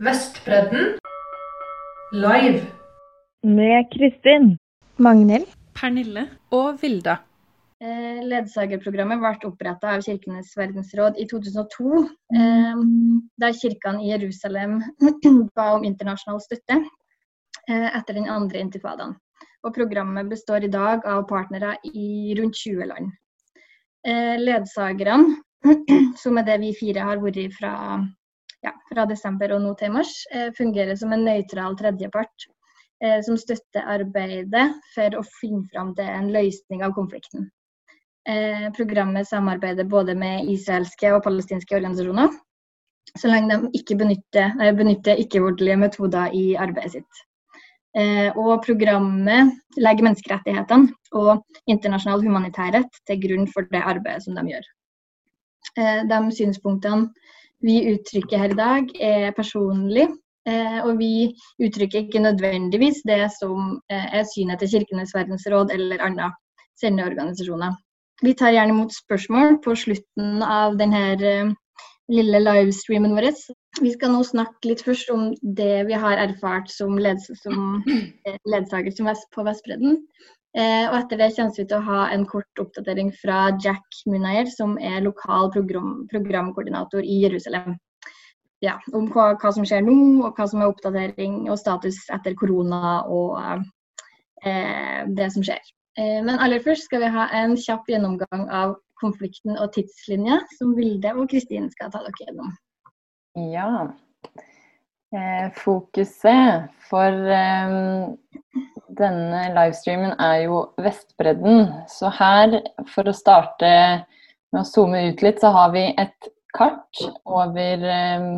Vestbredden live. Med Kristin. Magnhild. Pernille og Vilda. Eh, ledsagerprogrammet ble oppretta av Kirkenes verdensråd i 2002, eh, da kirkene i Jerusalem ba om internasjonal støtte eh, etter den andre intifadaen. Og programmet består i dag av partnere i rundt 20 land. Ledsagerne, som er det vi fire har vært fra, ja, fra desember og nå til mars, fungerer som en nøytral tredjepart som støtter arbeidet for å finne fram til en løsning av konflikten. Eh, programmet samarbeider både med israelske og palestinske organisasjoner, så lenge de ikke benytter, benytter ikke-voldelige metoder i arbeidet sitt. Eh, og programmet legger menneskerettighetene og internasjonal humanitærrett til grunn for det arbeidet som de gjør. Eh, de synspunktene vi uttrykker her i dag, er personlig. og vi uttrykker ikke nødvendigvis det som er synet til Kirkenes verdensråd eller andre sendeorganisasjoner. Vi tar gjerne imot spørsmål på slutten av denne eh, lille livestreamen vår. Vi skal nå snakke litt først om det vi har erfart som, leds som eh, ledsager på Vestbredden. Eh, og etter det kommer vi til å ha en kort oppdatering fra Jack Munayer, som er lokal program programkoordinator i Jerusalem. Ja, om hva, hva, som skjer nå, og hva som er oppdatering og status etter korona og eh, det som skjer. Eh, men aller først skal vi ha en kjapp gjennomgang av konflikten og tidslinja, som Vilde og Kristin skal ta dere gjennom. Ja. Eh, fokuset for eh, denne livestreamen er jo Vestbredden. Så her, for å starte med å zoome ut litt, så har vi et kart over eh,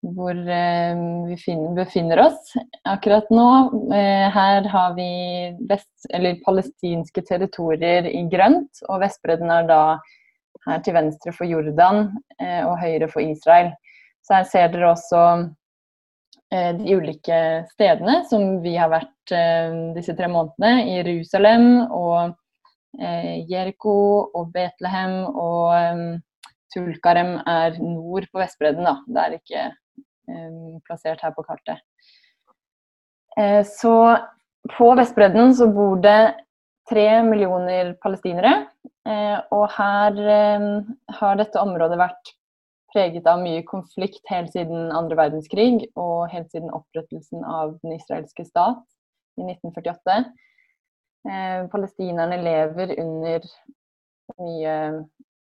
hvor eh, vi finner, befinner oss akkurat nå. Eh, her har vi vest, palestinske territorier i grønt, og Vestbredden er da her til venstre for Jordan eh, og høyre for Israel. Så her ser dere også de ulike stedene som vi har vært disse tre månedene. I Jerusalem og Jeriko og Betlehem og Tulkarem er nord på Vestbredden. da. Det er ikke Eh, plassert her på kartet. Eh, så på Vestbredden så bor det tre millioner palestinere. Eh, og her har dette området vært preget av mye konflikt helt siden andre verdenskrig og helt siden opprettelsen av den israelske stat i 1948. Eh, palestinerne lever under mye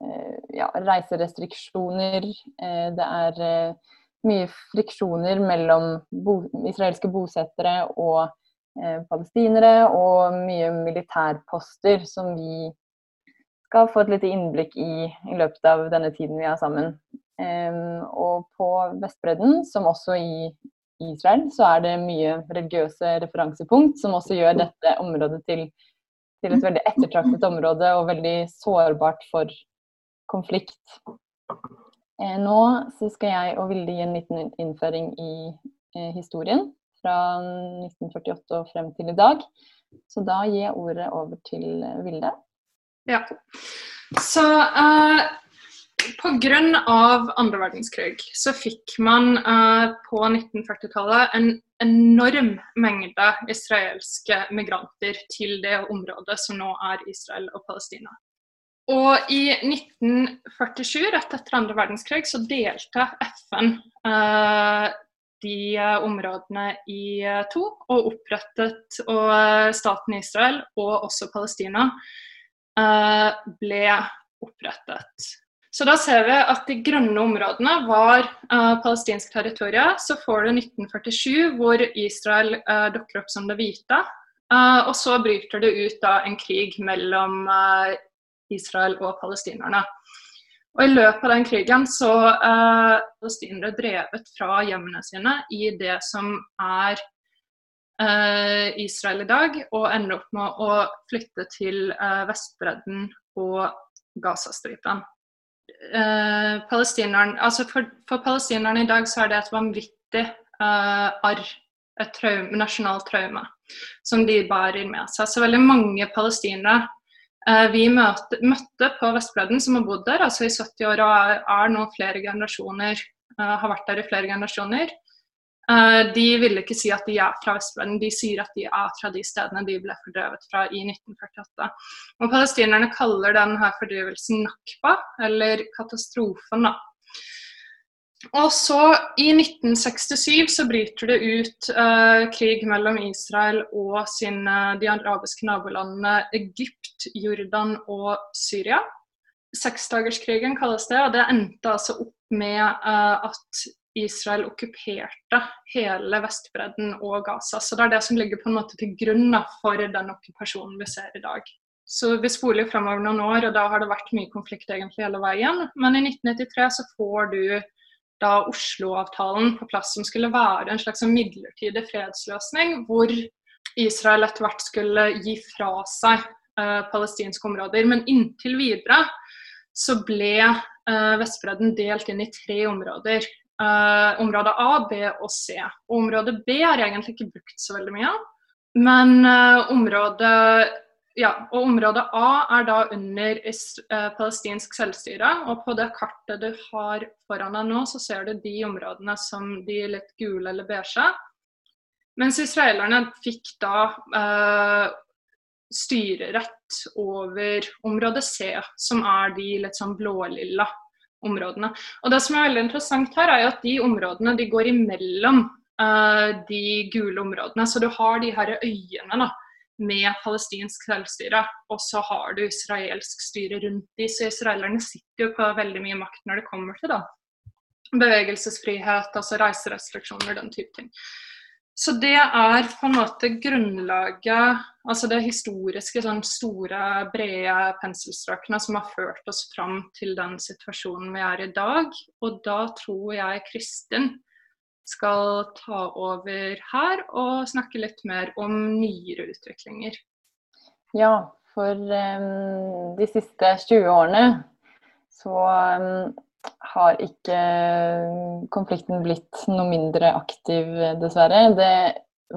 eh, ja, reiserestriksjoner. Eh, det er mye friksjoner mellom bo israelske bosettere og eh, palestinere, og mye militærposter som vi skal få et lite innblikk i i løpet av denne tiden vi er sammen. Og på Vestbredden, som også i Israel, så er det mye religiøse referansepunkt, som også gjør dette området til, til et veldig ettertraktet område og veldig sårbart for konflikt. Nå nå skal jeg og Vilde gi en liten innføring i eh, historien fra 1948 og frem til i dag. Så da gir jeg ordet over til eh, Vilde. Ja. Så uh, pga. andre verdenskrig så fikk man uh, på 1940-tallet en enorm mengde israelske migranter til det området som nå er Israel og Palestina. Og i 1947, rett etter andre verdenskrig, så delte FN uh, de uh, områdene i uh, to og opprettet og staten Israel og også Palestina ble opprettet. Så da ser vi at de grønne områdene var palestinsk territorium. Så får du 1947 hvor Israel dukker opp som det hvite. og så bryter det ut da en krig mellom Israel og palestinerne. Og I løpet av den krigen så er palestinere drevet fra hjemmene sine i det som er Israel i dag, og ender opp med å flytte til Vestbredden og Gazastripen. Eh, altså for, for, palestinerne i dag så er det et vanvittig uh, arr, et traume, nasjonalt traume, som de bærer med seg. Så veldig mange palestinere uh, vi møtte, møtte på Vestbredden, som har bodd der altså i 70 år og er, er nå flere generasjoner, har vært der i flere generasjoner. Eh, de ville ikke si at de er fra Vestbredden, de sier at de er fra de stedene de ble fordrevet fra i 1948. Og Palestinerne kaller denne fordrivelsen nakba, eller katastrofen. da. Og så I 1967 så bryter det ut uh, krig mellom Israel og sine, de arabiske nabolandene Egypt, Jordan og Syria. Seksdagerskrigen kalles det, og det endte altså opp med uh, at Israel okkuperte hele Vestbredden og Gaza. Så det er det som ligger på en måte til grunn for den okkupasjonen vi ser i dag. Så vi spoler fremover noen år, og da har det vært mye konflikt egentlig hele veien. Men i 1993 så får du da Oslo-avtalen på plass, som skulle være en slags midlertidig fredsløsning, hvor Israel etter hvert skulle gi fra seg uh, palestinske områder. Men inntil videre så ble uh, Vestbredden delt inn i tre områder. Uh, område A, B og C. Og område B er egentlig ikke brukt så veldig mye. Men uh, område, ja, og område A er da under uh, palestinsk selvstyre. Og på det kartet du har foran deg nå, så ser du de områdene som de litt gule eller beige. Mens israelerne fikk da styrerett over område C, som er de litt sånn blålilla områdene. Og Det som er veldig interessant her, er at de områdene de går imellom uh, de gule områdene. Så du har de her øyene da, med palestinsk selvstyre, og så har du israelsk styre rundt de, Så israelerne sitter jo på veldig mye makt når det kommer til da. bevegelsesfrihet, altså reiserestriksjoner, den type ting. Så det er på en måte grunnlaget, altså det historiske, sånn store, brede penselstrøkene som har ført oss fram til den situasjonen vi er i dag. Og da tror jeg Kristin skal ta over her og snakke litt mer om nyere utviklinger. Ja, for um, de siste 20 årene så um, har ikke konflikten blitt noe mindre aktiv, dessverre. Det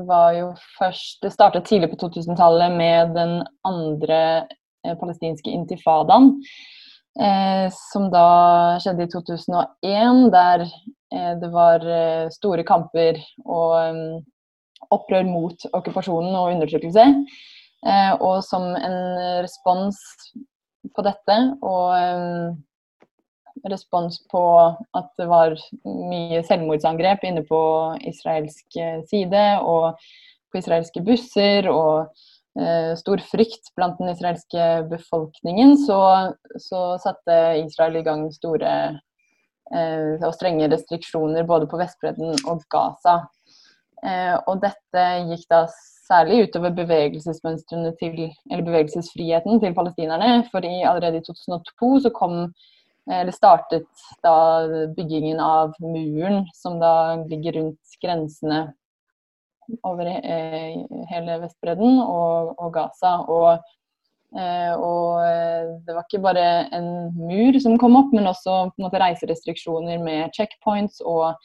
var jo først Det startet tidlig på 2000-tallet med den andre eh, palestinske intifadaen. Eh, som da skjedde i 2001, der eh, det var eh, store kamper og um, opprør mot okkupasjonen og undertrykkelse. Eh, og som en respons på dette og um, respons på at det var mye selvmordsangrep inne på israelsk eh, side og på israelske busser, og eh, stor frykt blant den israelske befolkningen, så, så satte Israel i gang store eh, og strenge restriksjoner både på Vestbredden og Gaza. Eh, og dette gikk da særlig utover bevegelsesmønstrene til, eller bevegelsesfriheten til palestinerne. For i, allerede i 2002 så kom eller startet da byggingen av muren, som da ligger rundt grensene over eh, hele Vestbredden og, og Gaza. Og, eh, og, eh, det var ikke bare en mur som kom opp, men også på en måte reiserestriksjoner med checkpoints og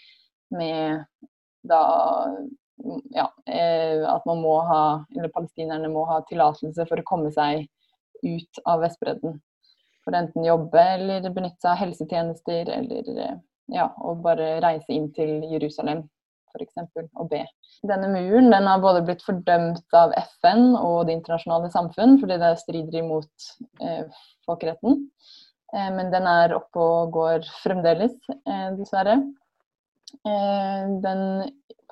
med da ja, eh, at man må ha, eller palestinerne må ha tillatelse for å komme seg ut av Vestbredden for å enten jobbe eller benytte seg av helsetjenester, eller eh, ja, og bare reise inn til Jerusalem f.eks. og be. Denne muren den har både blitt fordømt av FN og det internasjonale samfunn fordi det strider imot eh, folkeretten. Eh, men den er oppe og går fremdeles, eh, dessverre. Eh, den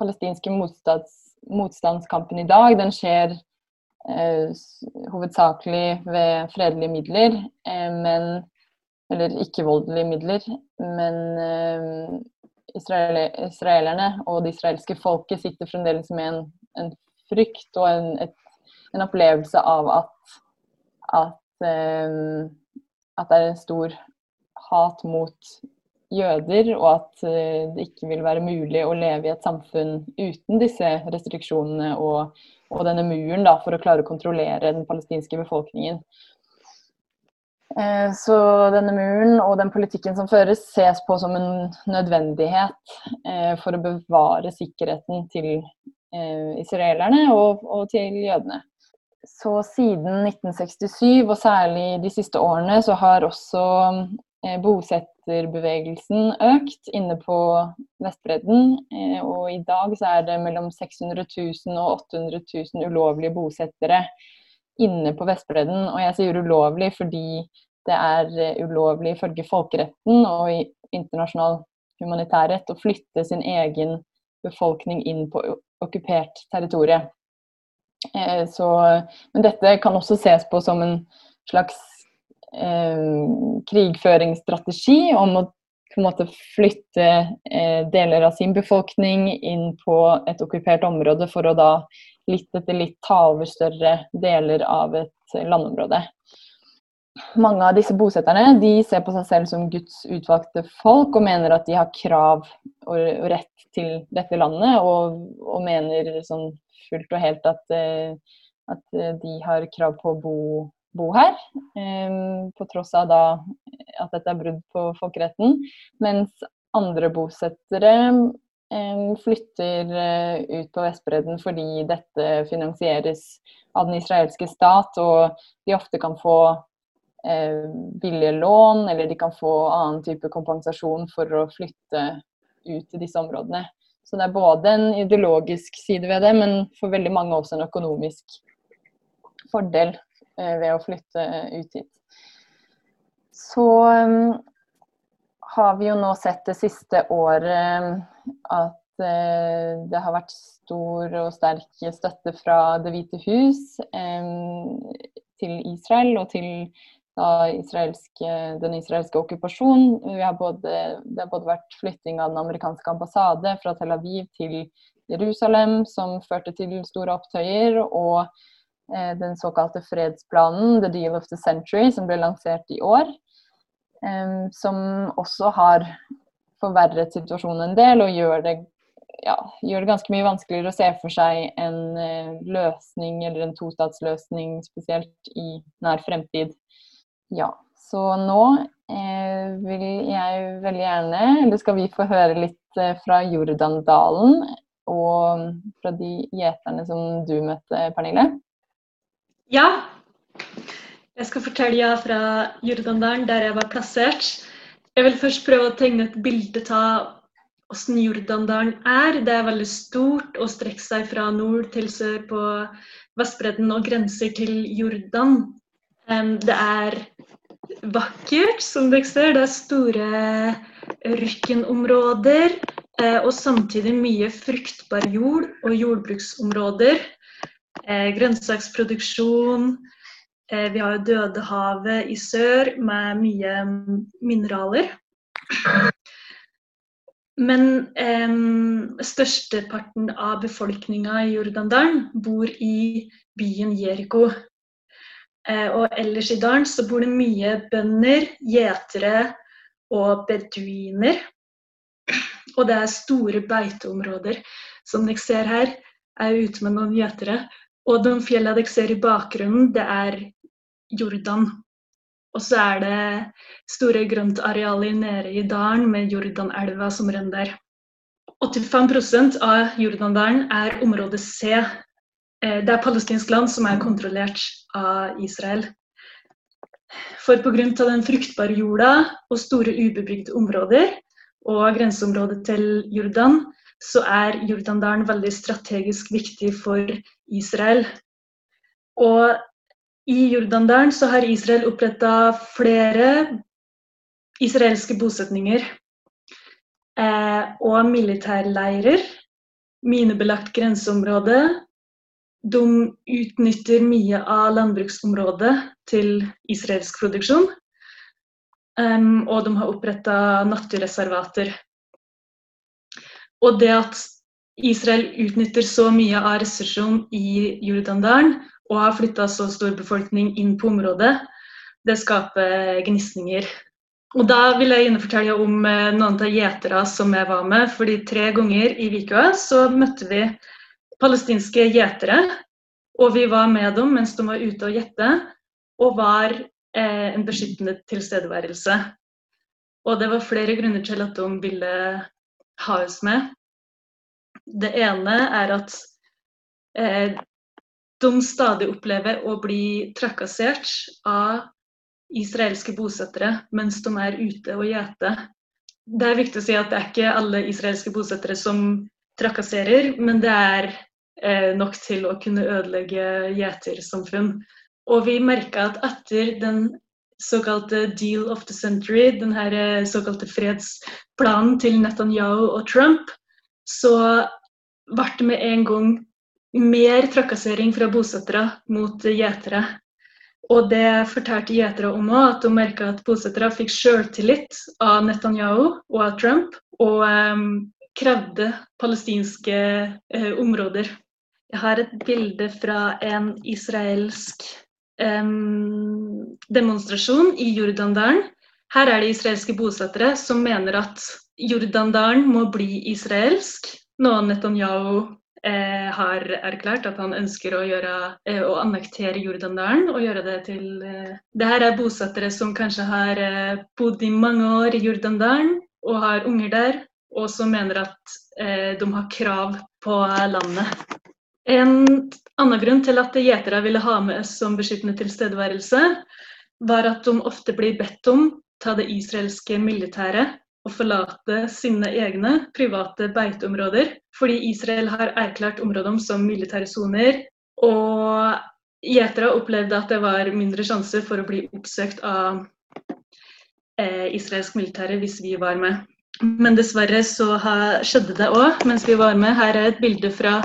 palestinske motstands, motstandskampen i dag den skjer hovedsakelig ved fredelige midler, eh, men Eller ikke-voldelige midler. Men eh, israelerne og det israelske folket sitter fremdeles med en, en frykt og en, et, en, opplevelse av at, at, eh, at det er en stor hat mot jøder, og at eh, det ikke vil være mulig å leve i et samfunn uten disse restriksjonene og og denne muren da, for å klare å kontrollere den palestinske befolkningen. Eh, så denne muren og den politikken som føres, ses på som en nødvendighet eh, for å bevare sikkerheten til eh, israelerne og, til jødene. Så siden 1967, og særlig de siste årene, så har også bosetterbevegelsen økt inne på Vestbredden. Eh, og i dag så er det mellom 600 000 og 800 000 ulovlige bosettere inne på Vestbredden. Og jeg sier ulovlig fordi det er eh, ulovlig ifølge folkeretten og i internasjonal humanitærrett å flytte sin egen befolkning inn på okkupert territorium. Men dette kan også ses på som en slags eh, krigføringsstrategi om å på en måte flytte eh, deler av sin befolkning inn på et okkupert område for å da litt etter litt ta over større deler av et landområde. Mange av disse bosetterne de ser på seg selv som Guds utvalgte folk og mener at de har krav og rett til dette landet, og, og mener sånn fullt og helt at, eh, at de har krav på å bo bo her, på tross av da at dette er brudd på folkeretten. Mens andre bosettere flytter eh, ut på Vestbredden fordi dette finansieres av den israelske stat, og de ofte kan få eh, billige lån, eller de kan få annen type kompensasjon for å flytte ut til disse områdene. Så det er både en ideologisk side ved det, men for veldig mange også en økonomisk fordel Eh, ved å flytte ut hit. Så um, har vi jo nå sett det siste året at det har vært stor og sterk støtte fra Det hvite hus til Israel og til israelske, den israelske okkupasjonen. Det har både vært flytting av den amerikanske ambassade fra Tel Aviv til Jerusalem, som førte til store opptøyer. og Eh, den såkalte fredsplanen, 'The Deal of the Century', som ble lansert i år. Som også har forverret situasjonen en del og gjør det, ja, gjør det ganske mye vanskeligere å se for seg en eh, løsning, eller en tostatsløsning, spesielt i nær fremtid. Ja, så nå eh, vil jeg veldig gjerne, eller skal vi få høre litt eh, fra Jordandalen og fra de gjeterne som du møtte, Pernille? Ja. Jeg skal fortelle fra Jordandalen, der jeg var plassert. Jeg vil først prøve å tegne et bilde av hvordan Jordandalen er. Det er veldig stort og strekker seg fra nord til sør på Vestbredden og grenser til Jordan. Det er vakkert, som dere ser. Det er store ørkenområder eh, og samtidig mye fruktbar jord og jordbruksområder grønnsaksproduksjon. Eh, vi har jo Dødehavet i sør med mye mineraler. Men eh, størsteparten av befolkninga i Jordandalen bor i byen Jeriko. Eh, og ellers i dalen så bor det mye bønder, gjetere og beduiner. Og det er store beiteområder. Som dere ser her, er jeg ute med noen gjetere. Og de fjellene dere ser i bakgrunnen, det er Jordan. Og så er det store grøntarealer nede i dalen med Jordanelva som renner der. 85% av Jordandalen er område C. Eh, det er palestinsk land som er kontrollert av Israel. For pga. den fruktbare jorda og store ubebygde områder og grenseområdet til Jordan, så er Jordandalen veldig strategisk viktig for Israel. Og i Jordandalen så har Israel oppretta flere israelske bosetninger eh, og militærleirer. Minebelagt grenseområde. De utnytter mye av landbruksområdet til israelsk produksjon. Um, og de har oppretta naturreservater. Og det at Israel utnytter så mye av ressursene i Jordandalen og har flytta så stor befolkning inn på området, det skaper gnisninger. Og da vil jeg gjerne fortelle om eh, noen av gjetere som jeg var med. fordi tre ganger i Vikøa så møtte vi palestinske gjetere. Og vi var med dem mens de var ute og gjette, og var eh, en beskyttende tilstedeværelse. Og det var flere grunner til at de ville ha oss med. Det ene er at eh, de stadig opplever å bli trakassert av israelske bosettere mens de er ute og gjeter. Det er viktig å si at det er ikke alle israelske bosettere som trakasserer, men det er eh, nok til å kunne ødelegge gjetersamfunn. Og vi merka at etter den såkalte deal of the century, den her eh, såkalte fredsplanen til Netanyahu og Trump, så ble det med en gang mer trakassering fra bosettere mot gjetere. Og det fortalte gjetere om òg, at de merka at bosettere fikk sjøltillit av Netanyahu og av Trump, og um, krevde palestinske uh, områder. Jeg har et bilde fra en israelsk demonstrasjon i Jordandalen. Her er det israelske bosettere som mener at Jordandalen må bli israelsk, noe Netanyahu eh, har erklært at han ønsker å, gjøre, eh, å annektere Jordandalen og gjøre det til eh, Det her er bosettere som kanskje har eh, bodd i mange år i Jordandalen og har unger der, og som mener at eh, de har krav på landet. En annen grunn til at gjetere ville ha med oss som beskyttende tilstedeværelse, var at de ofte blir bedt om ta det israelske militæret og forlate sine egne private beiteområder, fordi Israel har erklært områdene som militære soner. Og gjetere opplevde at det var mindre sjanse for å bli oppsøkt av eh, israelsk militære hvis vi var med. Men dessverre så skjedde det òg mens vi var med. Her er et bilde fra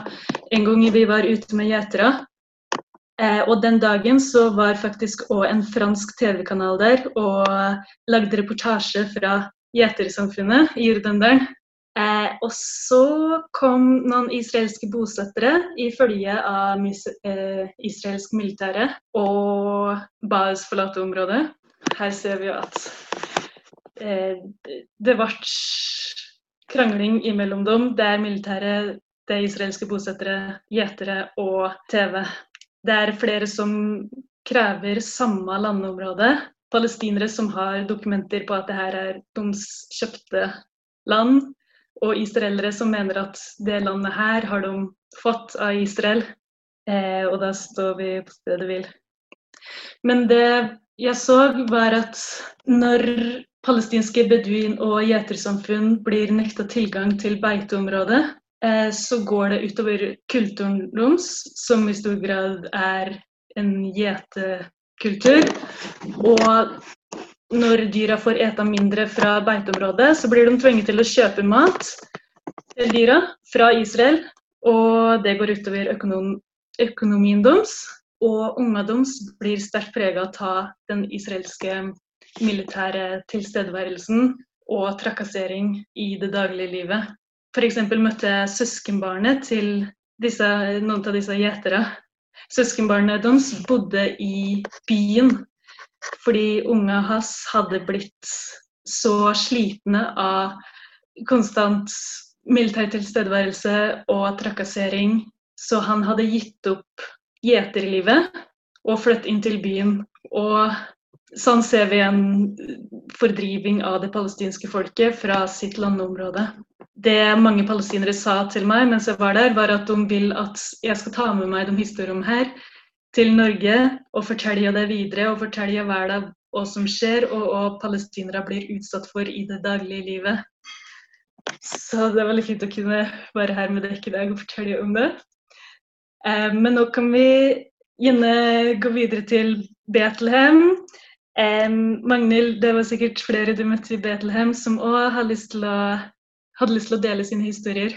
en gang vi var ute med gjetere. Eh, og den dagen så var faktisk òg en fransk TV-kanal der og lagde reportasje fra gjetersamfunnet i Jordandalen. Eh, og så kom noen israelske bosettere i følge av eh, israelsk militære og ba oss forlate området. Her ser vi at eh, det ble krangling imellom dem, der militæret det er israelske bosettere, gjetere og TV. Det er flere som krever samme landområde. Palestinere som har dokumenter på at det her er deres kjøpte land, og israelere som mener at det landet her har de fått av Israel. Eh, og da står vi på stedet hvil. Men det jeg så, var at når palestinske beduin- og gjetersamfunn blir nekta tilgang til beiteområdet, Eh, så går det utover kulturen deres, som i stor grad er en gjetekultur. Og når dyra får ete mindre fra beiteområdet, så blir de tvunget til å kjøpe mat til dyra fra Israel. Og det går utover økonom økonomien deres. Og ungene deres blir sterkt prega av den israelske militære tilstedeværelsen og trakassering i det daglige livet. F.eks. møtte jeg søskenbarnet til disse, noen av disse gjeterne. Søskenbarnet deres bodde i byen fordi unga hans hadde blitt så slitne av konstant militær tilstedeværelse og trakassering, så han hadde gitt opp gjeterlivet og flyttet inn til byen. Og sånn ser vi en fordriving av det palestinske folket fra sitt landområde det mange palestinere sa til meg mens jeg var der, var at de vil at jeg skal ta med meg de historiene her til Norge og fortelle det videre og fortelle verden hva som skjer og hva palestinere blir utsatt for i det daglige livet. Så det er veldig fint å kunne være her med dere i dag og fortelle om det. Eh, men nå kan vi gjerne gå videre til Betlehem. Eh, Magnhild, det var sikkert flere du møtte i Betlehem som òg hadde lyst til å dele sine historier.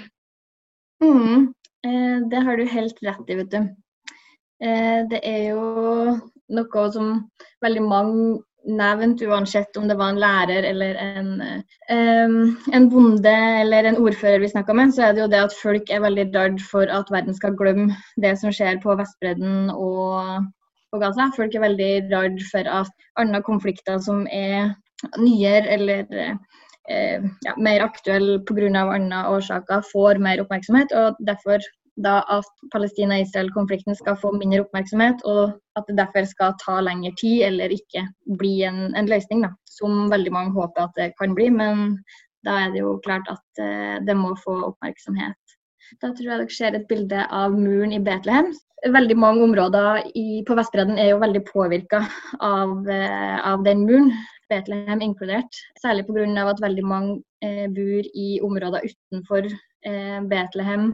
Mm, eh, det har du helt rett i, vet du. Eh, det er jo noe som veldig mange nevnt, uansett om det var en lærer eller en, um, en bonde eller en ordfører vi snakka med, så er det jo det at folk er veldig redd for at verden skal glemme det som skjer på Vestbredden og på Gaza. Folk er veldig redd for at andre konflikter som er nyere eller eh, ja, mer aktuelle pga. andre årsaker, får mer oppmerksomhet. og derfor da at Palestina-Israel-konflikten skal få mindre oppmerksomhet, og at det derfor skal ta lengre tid eller ikke bli en, en løsning, da, som veldig mange håper at det kan bli. Men da er det jo klart at eh, det må få oppmerksomhet. Da tror jeg dere ser et bilde av muren i Betlehem. Veldig mange områder i, på Vestbredden er jo veldig påvirka av, eh, av, den muren, Betlehem inkludert. Særlig pga. at veldig mange eh, bor i områder utenfor eh, Betlehem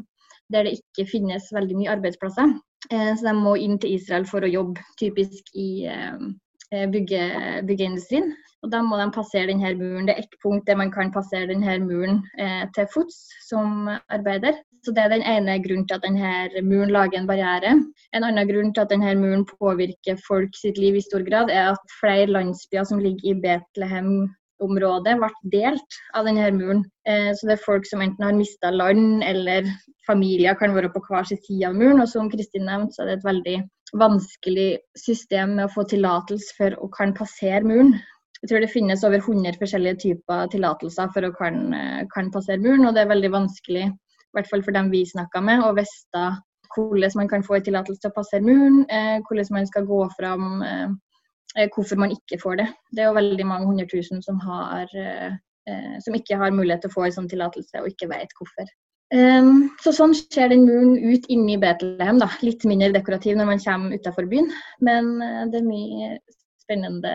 der det ikke finnes veldig mye arbeidsplasser. Eh, så de må inn til Israel for å jobbe, typisk i eh, bygge, byggeindustrien. Og Da må de passere denne muren. Det er ett punkt der man kan passere denne muren eh, til fots som arbeider. Så Det er den ene grunnen til at denne muren lager en barriere. En annen grunn til at denne muren påvirker folk sitt liv i stor grad, er at flere landsbyer som ligger i Betlehem området ble delt av denne muren. Eh, så det er folk som enten har mista land, eller familier kan være på hver sin side av muren. Og som Kristin nevnte, så er det et veldig vanskelig system med å få tillatelse for å kan passere muren. Jeg tror det finnes over 100 forskjellige typer tillatelser for å kan, eh, kan, passere muren, og det er veldig vanskelig, i hvert fall for dem vi snakka med, å visste hvordan man kan få en tillatelse til å passere muren, eh, hvordan man skal gå fram, eh, eh, hvorfor man ikke får det. Det er jo veldig mange hundre tusen som, har, som ikke har mulighet til å få en sånn tillatelse, og ikke vet hvorfor. Um, så Sånn ser den muren ut inni Betlehem. da, Litt mindre dekorativ når man kommer utenfor byen, men det er mye spennende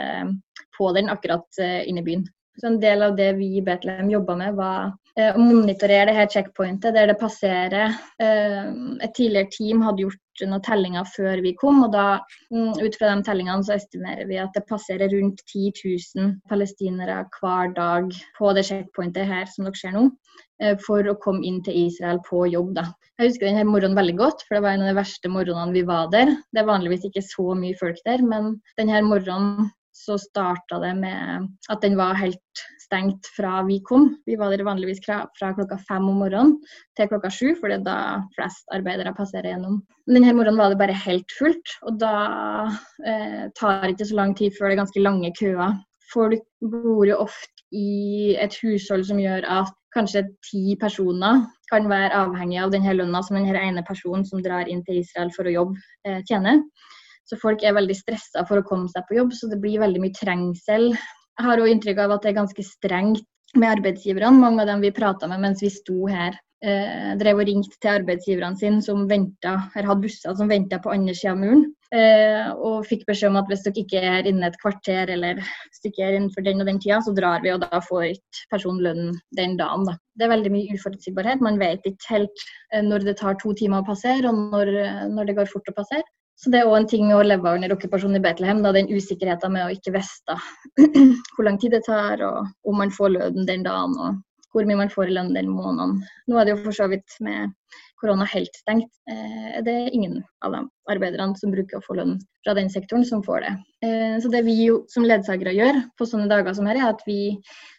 på den akkurat uh, inne byen. Så En del av det vi i Betlehem jobba med, var eh, å monitorere det her checkpointet der det passerer. Eh, et tidligere team hadde gjort noen tellinger før vi kom, og da mm, ut fra de tellingene så estimerer vi at det passerer rundt 10 000 palestinere hver dag på det checkpointet her som dere ser nå, for å komme inn til Israel på jobb. da. Jeg husker denne morgenen veldig godt, for det var en av de verste morgenene vi var der. Det er vanligvis ikke så mye folk der, men denne morgenen så starta det med at den var helt stengt fra vi kom. Vi var der vanligvis fra klokka fem om morgenen til klokka sju, for det er da flest arbeidere passerer gjennom. Denne morgenen var det bare helt fullt, og da eh, tar det ikke så lang tid før det er ganske lange køer. Folk bor jo ofte i et hushold som gjør at kanskje ti personer kan være avhengig av denne lønna som denne ene personen som drar inn til Israel for å jobbe, eh, tjener. Så folk er veldig stressa for å komme seg på jobb, så det blir veldig mye trengsel. Jeg har òg inntrykk av at det er ganske strengt med arbeidsgiverne. Mange av dem vi prata med mens vi sto her, eh, drev og ringte til arbeidsgiverne sine som ventet, eller hadde busser som venta på andre sida av muren. Eh, og fikk beskjed om at hvis dere ikke er inne et kvarter eller stikker er innenfor den og den tida, så drar vi, og da får ikke personen lønn den dagen. Da. Det er veldig mye uforutsigbarhet. Man vet ikke helt eh, når det tar to timer å passere, og når, eh, når det går fort å passere. Så det er òg en ting å leve under okkupasjonen i Betlehem, da, den usikkerheten med å ikke vite hvor lang tid det tar, og om man får lønnen den dagen, og hvor mye man får i lønn den måneden. Nå er det jo for så vidt med korona helt stengt. Eh, det er ingen av de arbeiderne som bruker å få lønn fra den sektoren, som får det. Eh, så det vi jo som ledsagere gjør på sånne dager som her, er at vi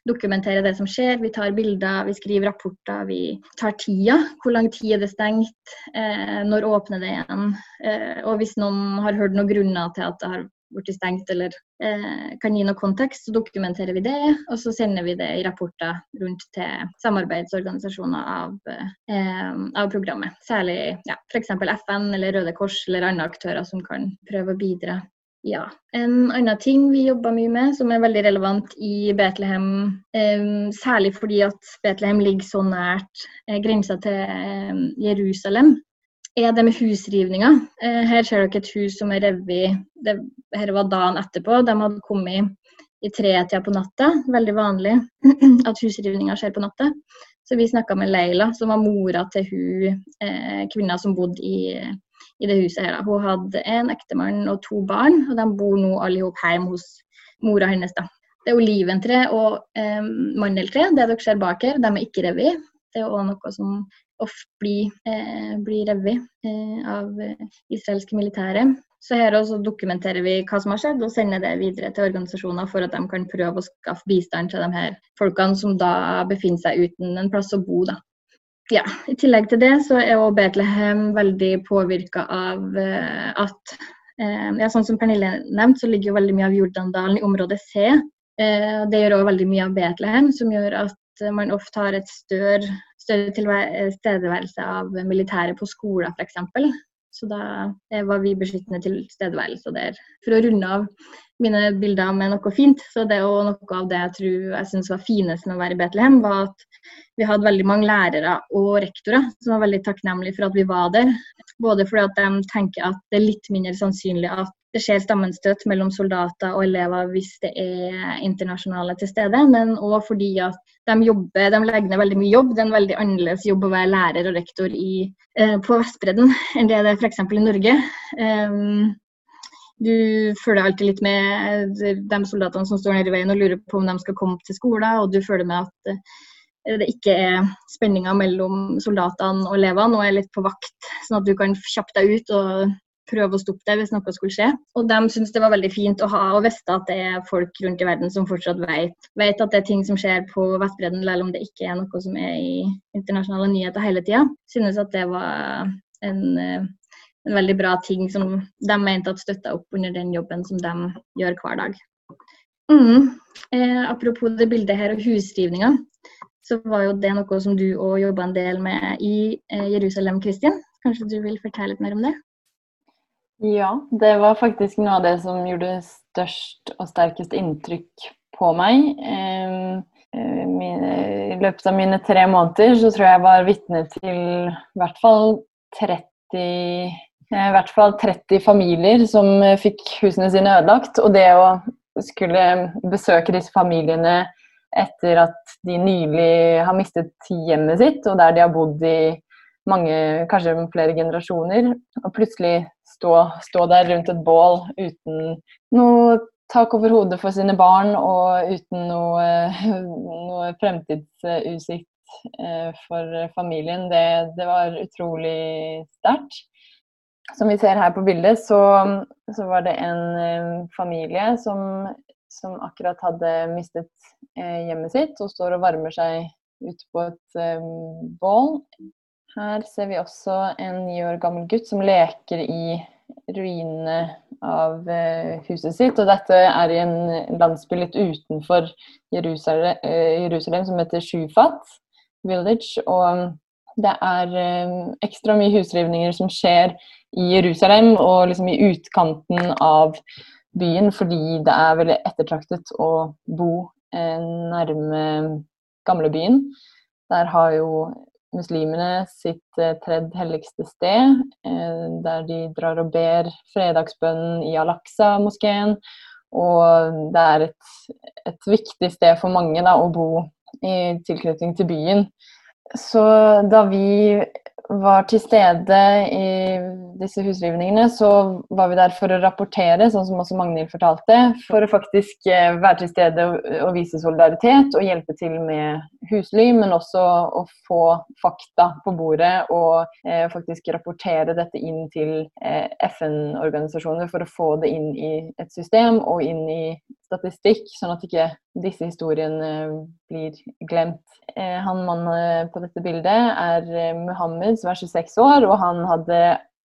dokumenterer det som skjer. Vi tar bilder, vi skriver rapporter, vi tar tida. Hvor lang tid er det stengt? Eh, når åpner det igjen? Og hvis noen har hørt noen grunner til at det har blitt stengt eller eh, kan gi noe kontekst, så dokumenterer vi det. Og så sender vi det i rapporter rundt til samarbeidsorganisasjoner av, eh, av programmet. Særlig ja, f.eks. FN eller Røde Kors eller andre aktører som kan prøve å bidra. Ja. En annen ting vi jobber mye med, som er veldig relevant i Betlehem, eh, særlig fordi at Betlehem ligger så nært eh, grensa til eh, Jerusalem, er det med husrivninger. Eh, her ser dere et hus som er revet. Dette var dagen etterpå. De hadde kommet i tretida på natta. Veldig vanlig at husrivninger skjer på natta. Så vi snakka med Leila, som var mora til hun eh, kvinna som bodde i, i, det huset. her. Hun hadde en ektemann og to barn, og de bor nå alle hjemme hos mora hennes. da. Det er oliventre og eh, mandeltre, det dere ser bak her, de er ikke revet. Det er òg noe som ofte blir, eh, blir revet eh, av eh, israelske militære. Så her også dokumenterer vi hva som har skjedd, og sender det videre til organisasjoner for at de kan prøve å skaffe bistand til de her folkene som da befinner seg uten en plass å bo. da. Ja, I tillegg til det så er også Betlehem veldig påvirka av eh, at uh, ja, Sånn som Pernille nevnte, så ligger jo veldig mye av Jordandalen i område C. Uh, det gjør òg veldig mye av Betlehem, som gjør at man ofte har et større, større tilstedeværelse av militære på skoler f.eks. Så da eh, var vi beskyttende tilstedeværelse der. For å runde av mine bilder med noe fint, så det er noe av det jeg tror jeg syns var finest med å være i Betlehem, var at vi hadde veldig mange lærere og rektorer som var veldig takknemlige for at vi var der. Både fordi at de tenker at det er litt mindre sannsynlig at det skjer stammenstøt mellom soldater og elever hvis det er internasjonale til stede, men òg fordi at de, jobber, de legger ned veldig mye jobb. Det er en veldig annerledes jobb å være lærer og rektor i, eh, på Vestbredden enn det det er f.eks. i Norge. Um, du følger alltid litt med de soldatene som står nede i veien og lurer på om de skal komme til skolen, og du føler med at eh, det ikke er spenninger mellom soldatene og elevene, og er litt på vakt, sånn at du kan kjappe deg ut og prøve å stoppe det hvis noe skulle skje. Og de syntes det var veldig fint å ha og vite at det er folk rundt i verden som fortsatt vet, vet at det er ting som skjer på Vestbredden, selv om det ikke er noe som er i internasjonale nyheter hele tida. Synes at det var en, en, veldig bra ting som de mente at støtta opp under den jobben som de gjør hver dag. Mm. Eh, apropos det bildet her og husrivninga, så var jo det noe som du òg jobba en del med i eh, Jerusalem, Kristin. Kanskje du vil fortelle litt mer om det? Ja, det var faktisk noe av det som gjorde størst og sterkest inntrykk på meg. Eh, I løpet av mine tre måneder så tror jeg jeg var vitne til i hvert fall 30 eh, i hvert fall 30 familier som fikk husene sine ødelagt. Og det å skulle besøke disse familiene etter at de nylig har mistet hjemmet sitt, og der de har bodd i mange, kanskje flere generasjoner, og plutselig stå, stå, der rundt et bål uten noe tak over hodet for sine barn og uten noe, noe fremtidsutsikt eh, for familien, det, det var utrolig sterkt. Som vi ser her på bildet, så, så var det en eh, familie som, som, akkurat hadde mistet eh, hjemmet sitt og står og varmer seg ute på et bål her ser vi også en ni år gammel gutt som leker i ruinene av eh, huset sitt. Og dette er i en landsby litt utenfor Jerusalem, eh, Jerusalem som heter Shufat Village. Og det er eh, ekstra mye husrivninger som skjer i Jerusalem og liksom i utkanten av byen, fordi det er veldig ettertraktet å bo nærme gamlebyen. Der har jo muslimene sitt eh, tredje helligste sted, eh, der de drar og ber fredagsbønnen i Al-Aqsa-moskeen. Og det er et, et, viktig sted for mange da, å bo i tilknytning til byen. Så da vi var til stede i disse husrivningene, så var vi der for å rapportere, sånn som også Magnhild fortalte. For å faktisk eh, være til stede og vise solidaritet og hjelpe til med husly, men også å få fakta på bordet og eh, faktisk rapportere dette inn til eh, FN-organisasjoner for å få det inn i et system og inn i statistikk, sånn at ikke disse historiene blir glemt. Eh, han mannen på dette bildet er eh, Muhammed, som er 26 år, og han hadde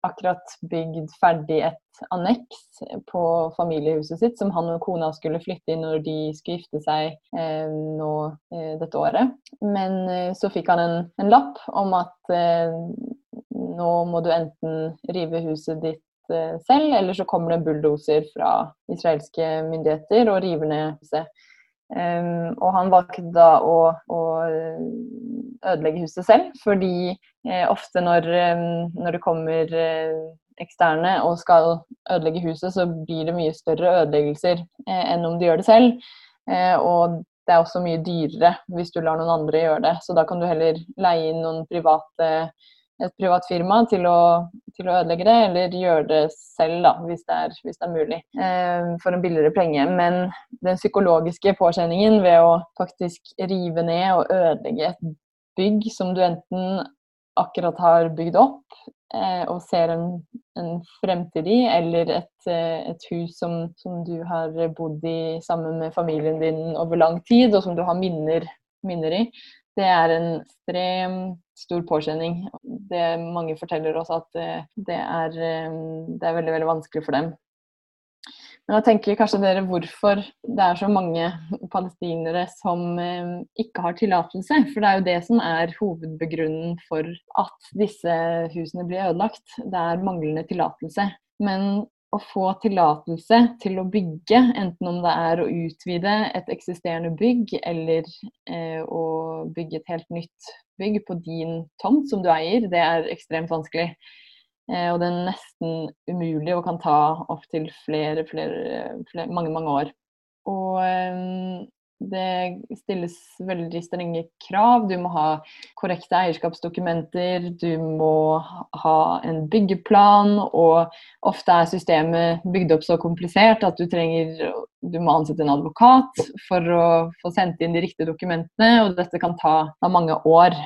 akkurat bygd ferdig et anneks på familiehuset sitt som han og kona skulle flytte inn når de skulle gifte seg eh, nå eh, dette året. Men eh, så fikk han en, en lapp om at eh, nå må du enten rive huset ditt Eh, selv, eller så kommer det bulldoser fra israelske myndigheter og river ned huset. Og han valgte da å, å, ødelegge huset selv, fordi eh, ofte når, når, det kommer eh, eksterne og skal ødelegge huset, så blir det mye større ødeleggelser eh, enn om de gjør det selv. Eh, og det er også mye dyrere hvis du lar noen andre gjøre det, så da kan du heller leie inn noen private et privat firma til å, til å, ødelegge det, eller gjøre det selv, da, hvis det er, hvis det er mulig, eh, for en billigere penge. Men den psykologiske påkjenningen ved å faktisk rive ned og ødelegge et bygg som du enten akkurat har bygd opp eh, og ser en, en, fremtid i, eller et, eh, et hus som, som, du har bodd i sammen med familien din over lang tid, og som du har minner, minner i, det er en ekstremt stor påkjenning. Det mange forteller oss at det er, det er veldig, veldig vanskelig for dem. Men da tenker kanskje dere hvorfor det er så mange palestinere som eh, ikke har tillatelse. For det er jo det som er hovedbegrunnen for at disse husene blir ødelagt. Det er manglende tillatelse. Men å få tillatelse til å bygge, enten om det er å utvide et eksisterende bygg eller eh, å bygge et helt nytt bygg på din tomt som du eier, det er ekstremt vanskelig. Eh, og det er nesten umulig og kan ta opptil flere, flere, flere, mange, mange år. Og eh, det stilles veldig strenge krav. Du må ha korrekte eierskapsdokumenter, du må ha en byggeplan, og ofte er systemet bygd opp så komplisert at du trenger du må ansette en advokat for å få sendt inn de riktige dokumentene, og dette kan ta, ta mange år.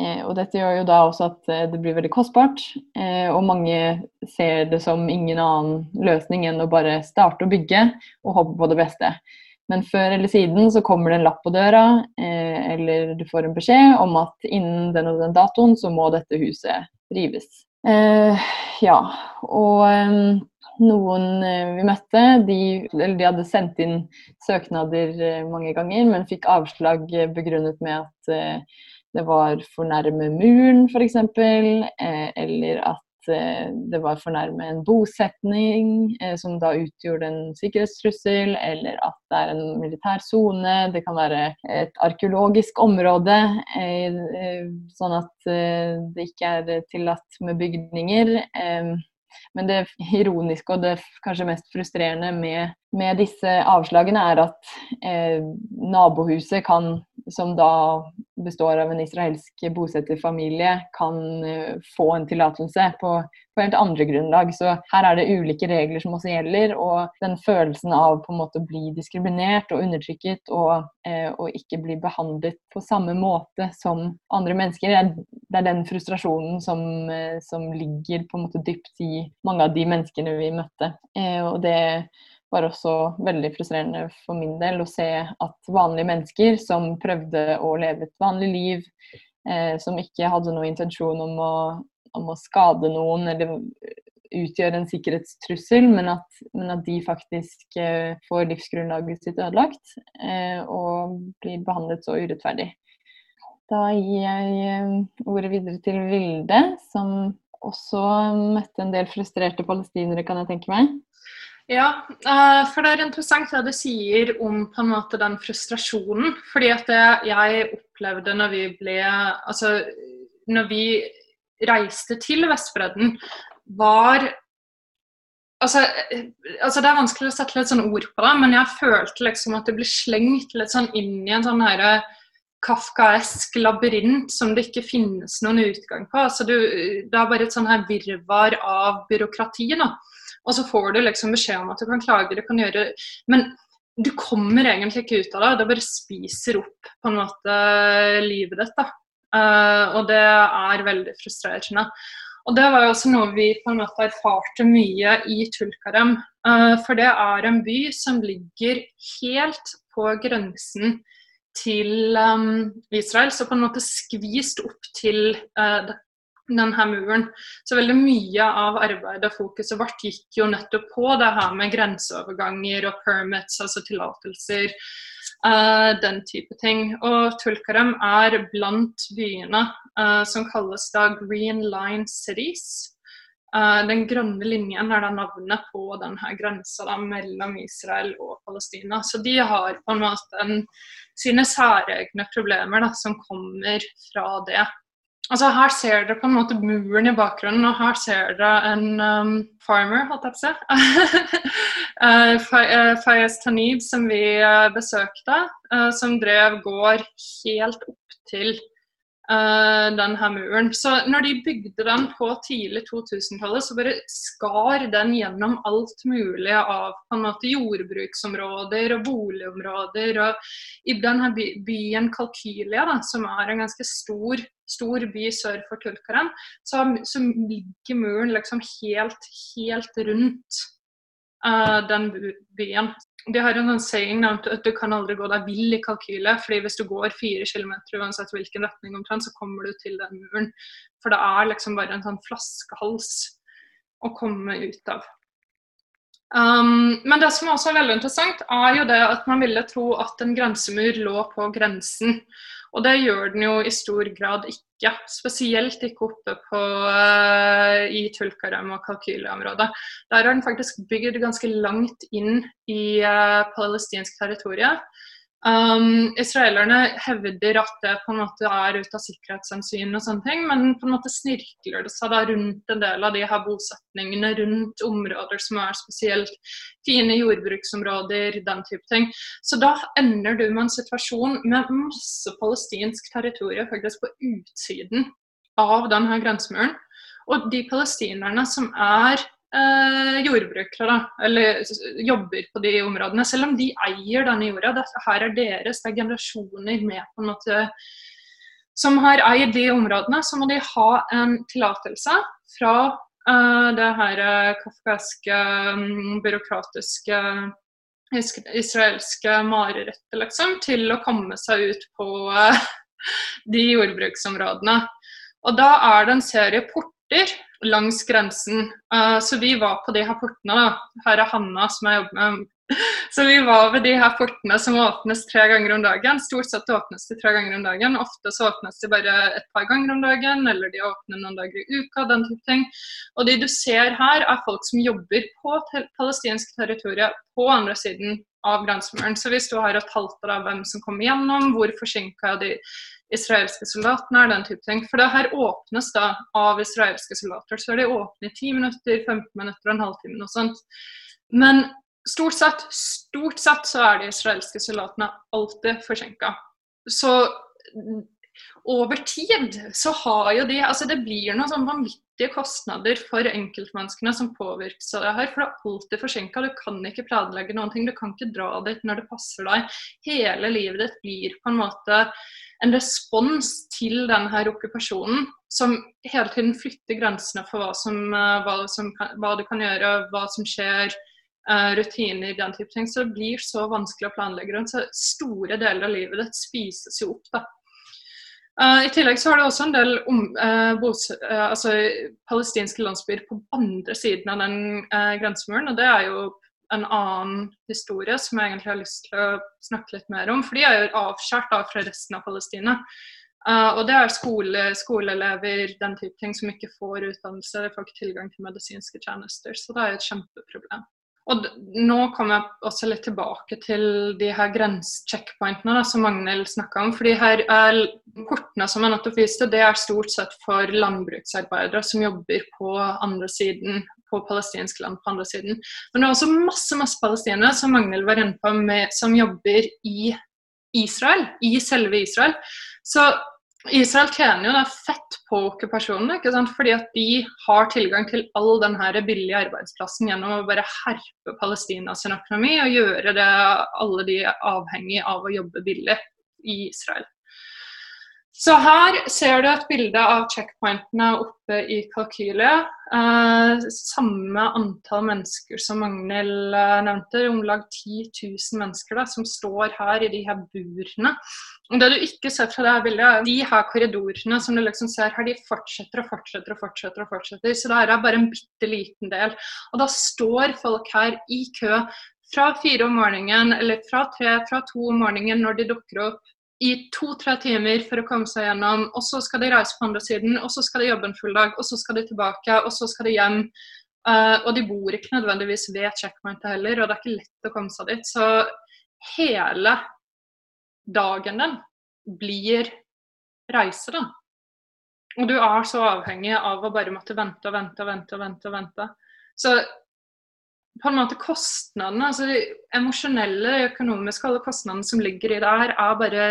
Eh, og dette gjør jo da også at eh, det blir veldig kostbart, eh, og mange ser det som ingen annen løsning enn å bare starte å bygge og håpe på det beste. Men før eller siden så kommer det en lapp på døra, eh, eller du får en beskjed om at innen den og den datoen så må dette huset rives. Eh, ja, og eh, noen eh, vi møtte, de, de, hadde sendt inn søknader eh, mange ganger, men fikk avslag begrunnet med at eh, det var for nærme muren, f.eks., eller at Eh, det var for nærme en bosetning eh, som da utgjorde en sikkerhetstrussel, eller at det er en militær sone. Det kan være et arkeologisk område, eh, sånn at det ikke er tillatt med bygninger. Men det ironiske og det kanskje mest frustrerende med, med disse avslagene, er at eh, nabohuset kan, som da består av en israelsk bosetterfamilie, kan eh, få en tillatelse på, på, helt andre grunnlag. Så her er det ulike regler som også gjelder, og den følelsen av på en måte å bli diskriminert og undertrykket og, eh, og ikke bli behandlet på samme måte som andre mennesker, det er den frustrasjonen som, eh, som ligger på en måte dypt i mange av de menneskene vi møtte. Eh, og det var også veldig frustrerende for min del å se at vanlige mennesker som prøvde å leve et vanlig liv, eh, som ikke hadde noen intensjon om å, om å skade noen eller utgjøre en sikkerhetstrussel, men at, men at de faktisk eh, får livsgrunnlaget sitt ødelagt eh, og blir behandlet så urettferdig. Da gir jeg eh, ordet videre til Vilde, som også møtte en del frustrerte palestinere, kan jeg tenke meg. Ja, eh, for det er interessant det du sier om på en måte den frustrasjonen. Fordi at jeg opplevde når vi ble Altså når vi reiste til Vestbredden, var Altså, altså, Det er vanskelig å sette litt sånn ord på det, men jeg følte liksom at det ble slengt litt sånn inn i en sånn herre kafkaesk labyrint som det ikke finnes noen utgang på. Altså du, det er bare et sånn her virvar av byråkrati. Da. Og så får du liksom beskjed om at du kan klage, du kan gjøre Men du kommer egentlig ikke ut av det. Det bare spiser opp på en måte livet ditt. da. Uh, og det er veldig frustrerende. Og det var jo også noe vi på en måte erfarte mye i Tulkarem. Uh, for det er en by som ligger helt på grensen til um, Israel. Så på en måte skvist opp til uh, denne muren. Så veldig mye av arbeidet og fokuset vårt gikk jo nettopp på det her med grenseoverganger og permits, altså tillatelser. Uh, den type ting. Og Tulkarem er blant byene uh, som kalles da Green Line Cities. Uh, den grønne linjen er da navnet på denne grensa mellom Israel og Palestina. Så de har på en måte en, sine særegne problemer da, som kommer fra det. Altså Her ser dere på en måte muren i bakgrunnen, og her ser dere en um, farmer, holdt jeg på å si. uh, Fayez Tanib, som vi uh, besøkte, uh, som drev gård helt opp til uh, den muren. Så når de bygde den på tidlig 2000-tallet, så bare skar den gjennom alt mulig av på en måte jordbruksområder og boligområder. Og i denne byen Kalkylia, da, som er en ganske stor, stor by sør for Tulkaren, så, så ligger muren liksom helt, helt rundt uh, den byen. De har en saying at du kan aldri gå deg vill i kalkylet. fordi hvis du går fire kilometer uansett hvilken retning omtrent, så kommer du til den muren. For det er liksom bare en sånn flaskehals å komme ut av. Um, men det som også er veldig interessant, er jo det at man ville tro at en grensemur lå på grensen. Og det gjør den jo i stor grad ikke. Spesielt ikke oppe på, uh, i Tulkarem og Kalkylia-området. Der er den faktisk bygd ganske langt inn i uh, palestinsk territorium. Um, israelerne hevder at det på en måte er ut av sikkerhetshensyn, og sånne ting, men på en måte snirkler det seg da rundt en del av de her bosetningene, rundt områder som er spesielt fine jordbruksområder, den type ting. Så da ender du med en situasjon med masse palestinsk territorium faktisk på utsiden av denne grensemuren. Og de palestinerne som er eh, jordbrukere, da, eller jobber på de områdene. Selv om de eier denne jorda. Det, her er deres, det er generasjoner med på en måte som har eid de områdene, så må de ha en tillatelse fra eh, det her uh, kafkaske, um, byråkratiske israelske marerittet, liksom, til å komme seg ut på eh, de jordbruksområdene. Og da er det en serie porter langs grensen. Uh, så vi var på de her portene. da. Her er Hanna som jeg jobber med. Så vi var ved de her portene som åpnes tre ganger om dagen. Stort sett åpnes de tre ganger om dagen. Ofte så åpnes de bare et par ganger om dagen, eller de åpner noen dager i uka. den type ting. Og de du ser her, er folk som jobber på palestinsk territorium på andre siden av grensemuren. Så vi sto her og talte av hvem som kom gjennom, hvor forsinka de israelske soldatene er, den type ting. For det her åpnes da av israelske soldater. Så er de åpne i 10 minutter, 15 minutter og en halvtime og sånt. Men stort sett, stort sett så er de israelske soldatene alltid forsinka. Så over tid så har jo de altså Det blir noe sånn vanvittige kostnader for enkeltmenneskene som påvirkes av det her. For det er alltid forsinka. Du kan ikke planlegge noen ting. Du kan ikke dra dit når det passer deg. Hele livet ditt blir på en måte en respons til denne okkupasjonen som hele tiden flytter grensene for hva, som, eh, hva, som, hva du kan gjøre, hva som skjer, uh, rutiner, den type ting. Så det blir så vanskelig å planlegge rundt. Så store deler av livet ditt spises jo opp. da. Uh, I tillegg så har det også en del om, uh, bos, altså, palestinske landsbyer på andre siden av den grensemuren. og det er jo en annen historie som jeg egentlig har lyst til å snakke litt mer om. For de er jo avskåret fra resten av Palestina. Uh, og det er skole, skoleelever, den type ting, som ikke får utdannelse, de får ikke tilgang til medisinske tjenester. Så det er jo et kjempeproblem. Og nå kommer jeg også litt tilbake til de her grensecheckpointene som Magnhild snakka om. for de her er Kortene som jeg nettopp viste, det er stort sett for landbruksarbeidere som jobber på andre siden på palestinsk land på andre siden. Men det er også masse masse palestinere som Magnhild var inne på, med, som jobber i Israel, i selve Israel. Så Israel tjener jo da fett på okkupasjonen, ikke sant? fordi at de har tilgang til all denne billige arbeidsplassen gjennom å bare herpe Palestinas økonomi og gjøre det alle de er avhengig av å jobbe billig i Israel. Så her ser du et bilde av checkpointene oppe i kalkylet. Eh, samme antall mennesker som Magnhild eh, nevnte, om lag 10 000 mennesker da, som står her i de her burene. Og Det du ikke ser fra det her bildet, er de her korridorene som du liksom ser her, de fortsetter og fortsetter og fortsetter. og fortsetter. Så det her er bare en bitte liten del. Og da står folk her i kø fra fire om morgenen, eller fra tre, fra to om morgenen når de dukker opp i to-tre timer for å komme seg gjennom, og så skal de reise på andre siden, og så skal de jobbe en full dag, og så skal de tilbake, og så skal de hjem. Uh, og de bor ikke nødvendigvis ved checkpointet heller, og det er ikke lett å komme seg dit. Så hele dagen din blir reise, da. Og du er så avhengig av å bare måtte vente og vente og vente. og vente og vente. Så på en måte kostnadene, altså de emosjonelle, økonomiske, alle kostnadene som ligger i det her, er bare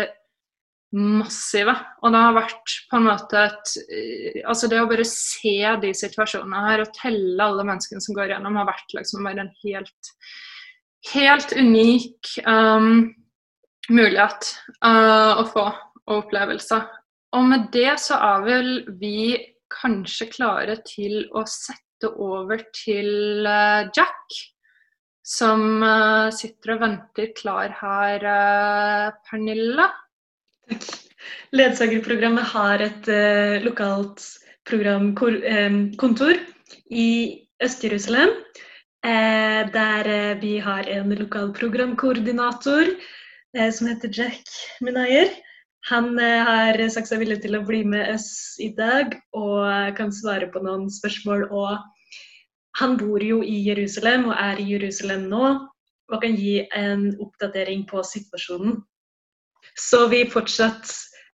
massive. Og det har vært på en måte et eh, Altså det å bare se de situasjonene her og telle alle menneskene som går gjennom, har vært liksom bare en helt, helt unik um, mulighet uh, å få og opplevelse. Og med det så er vel vi kanskje klare til å sette over til uh, Jack. Som sitter og venter klar her, Pernilla. Takk. Ledsagerprogrammet har et uh, lokalt programkontor eh, i Øst-Jerusalem. Uh, der uh, vi har en lokal programkoordinator som heter Jack Minayer. Han har sagt seg villig til å bli med oss i dag og kan svare på noen spørsmål. Og han bor jo i Jerusalem og er i Jerusalem nå og kan gi en oppdatering på situasjonen. Så vi fortsatt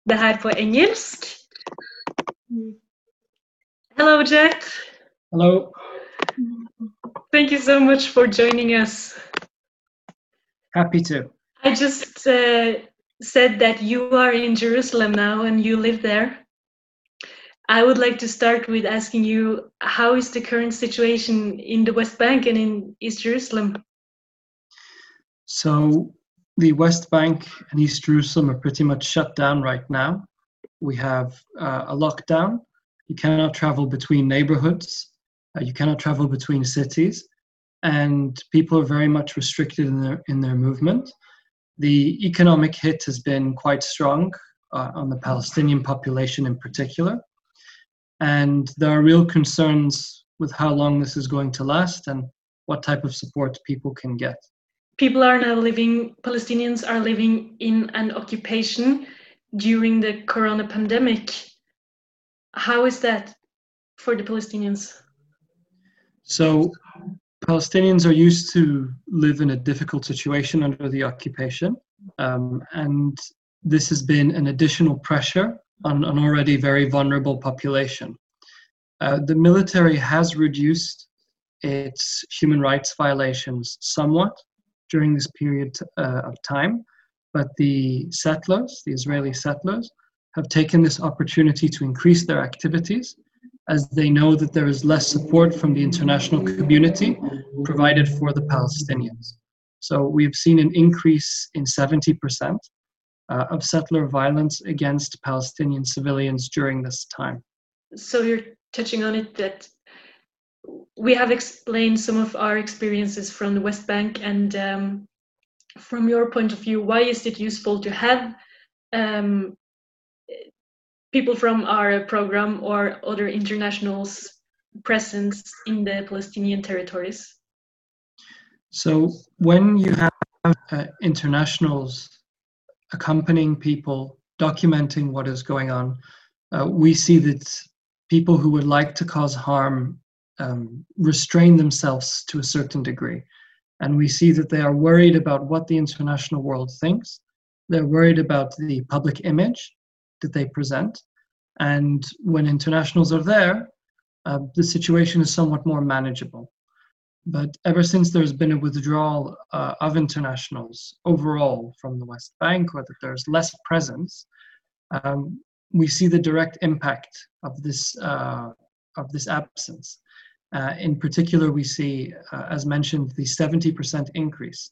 det her på engelsk. Hello, Jack. Hello. Thank you so much for joining us. Happy to. I just uh, said that you are in Jerusalem now and you live there. I would like to start with asking you how is the current situation in the West Bank and in East Jerusalem? So the West Bank and East Jerusalem are pretty much shut down right now. We have uh, a lockdown. You cannot travel between neighborhoods. Uh, you cannot travel between cities, and people are very much restricted in their in their movement. The economic hit has been quite strong uh, on the Palestinian population in particular, and there are real concerns with how long this is going to last and what type of support people can get. People are now living, Palestinians are living in an occupation during the corona pandemic. How is that for the Palestinians? So Palestinians are used to live in a difficult situation under the occupation, um, and this has been an additional pressure on an already very vulnerable population. Uh, the military has reduced its human rights violations somewhat during this period uh, of time, but the settlers, the Israeli settlers, have taken this opportunity to increase their activities as they know that there is less support from the international community provided for the Palestinians. So we've seen an increase in 70% uh, of settler violence against Palestinian civilians during this time. So you're touching on it that we have explained some of our experiences from the West Bank, and um, from your point of view, why is it useful to have um, people from our program or other internationals presence in the Palestinian territories? So when you have uh, internationals accompanying people, documenting what is going on, uh, we see that people who would like to cause harm um, restrain themselves to a certain degree. And we see that they are worried about what the international world thinks. They're worried about the public image that they present. And when internationals are there, uh, the situation is somewhat more manageable. But ever since there's been a withdrawal uh, of internationals overall from the West Bank, or that there's less presence, um, we see the direct impact of this uh, of this absence. Uh, in particular, we see, uh, as mentioned, the 70% increase.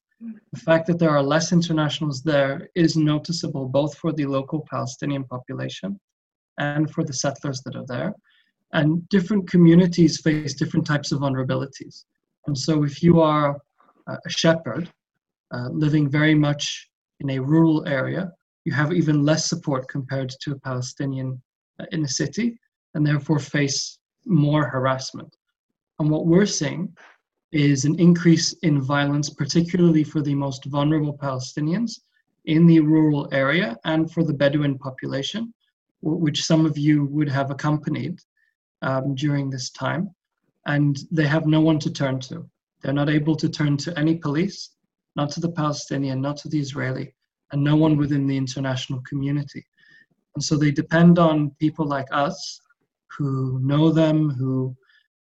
The fact that there are less internationals there is noticeable both for the local Palestinian population and for the settlers that are there. And different communities face different types of vulnerabilities. And so, if you are a shepherd uh, living very much in a rural area, you have even less support compared to a Palestinian uh, in a city, and therefore face more harassment. And what we're seeing is an increase in violence, particularly for the most vulnerable Palestinians in the rural area and for the Bedouin population, which some of you would have accompanied um, during this time. And they have no one to turn to. They're not able to turn to any police, not to the Palestinian, not to the Israeli, and no one within the international community. And so they depend on people like us who know them, who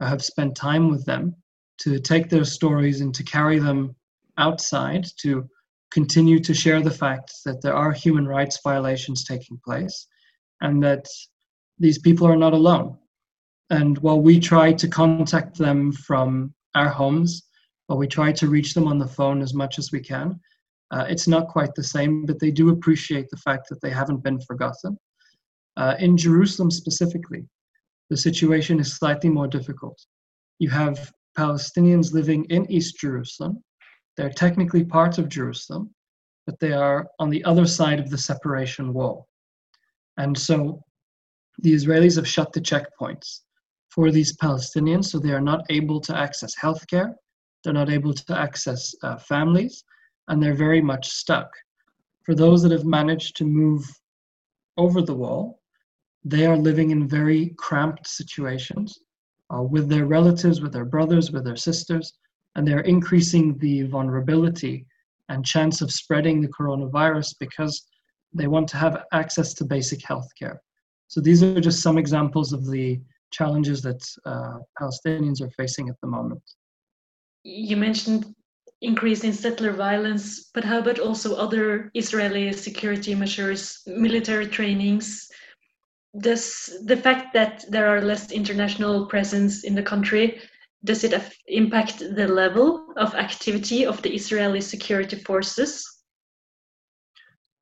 have spent time with them to take their stories and to carry them outside to continue to share the fact that there are human rights violations taking place and that these people are not alone. And while we try to contact them from our homes, while we try to reach them on the phone as much as we can, uh, it's not quite the same, but they do appreciate the fact that they haven't been forgotten. Uh, in Jerusalem specifically, the situation is slightly more difficult. You have Palestinians living in East Jerusalem. They're technically part of Jerusalem, but they are on the other side of the separation wall. And so the Israelis have shut the checkpoints for these Palestinians, so they are not able to access healthcare. they're not able to access uh, families, and they're very much stuck. For those that have managed to move over the wall, they are living in very cramped situations uh, with their relatives, with their brothers, with their sisters, and they're increasing the vulnerability and chance of spreading the coronavirus because they want to have access to basic health care. So these are just some examples of the challenges that uh, Palestinians are facing at the moment. You mentioned increase in settler violence, but how about also other Israeli security measures, military trainings? Does the fact that there are less international presence in the country does it impact the level of activity of the Israeli security forces?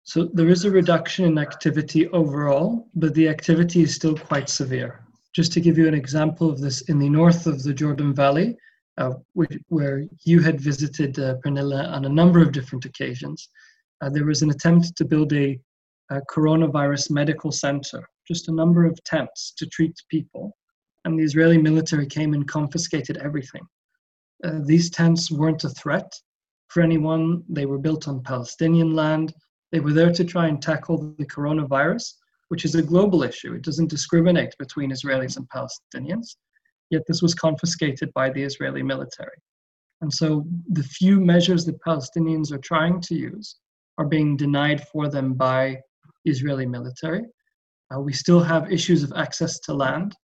So there is a reduction in activity overall, but the activity is still quite severe. Just to give you an example of this, in the north of the Jordan Valley, uh, where you had visited uh, Pernilla on a number of different occasions, uh, there was an attempt to build a, a coronavirus medical center, just a number of tents to treat people and the Israeli military came and confiscated everything. Uh, these tents weren't a threat for anyone. They were built on Palestinian land. They were there to try and tackle the coronavirus, which is a global issue. It doesn't discriminate between Israelis and Palestinians. Yet this was confiscated by the Israeli military. And so the few measures that Palestinians are trying to use are being denied for them by Israeli military. Uh, we still have issues of access to land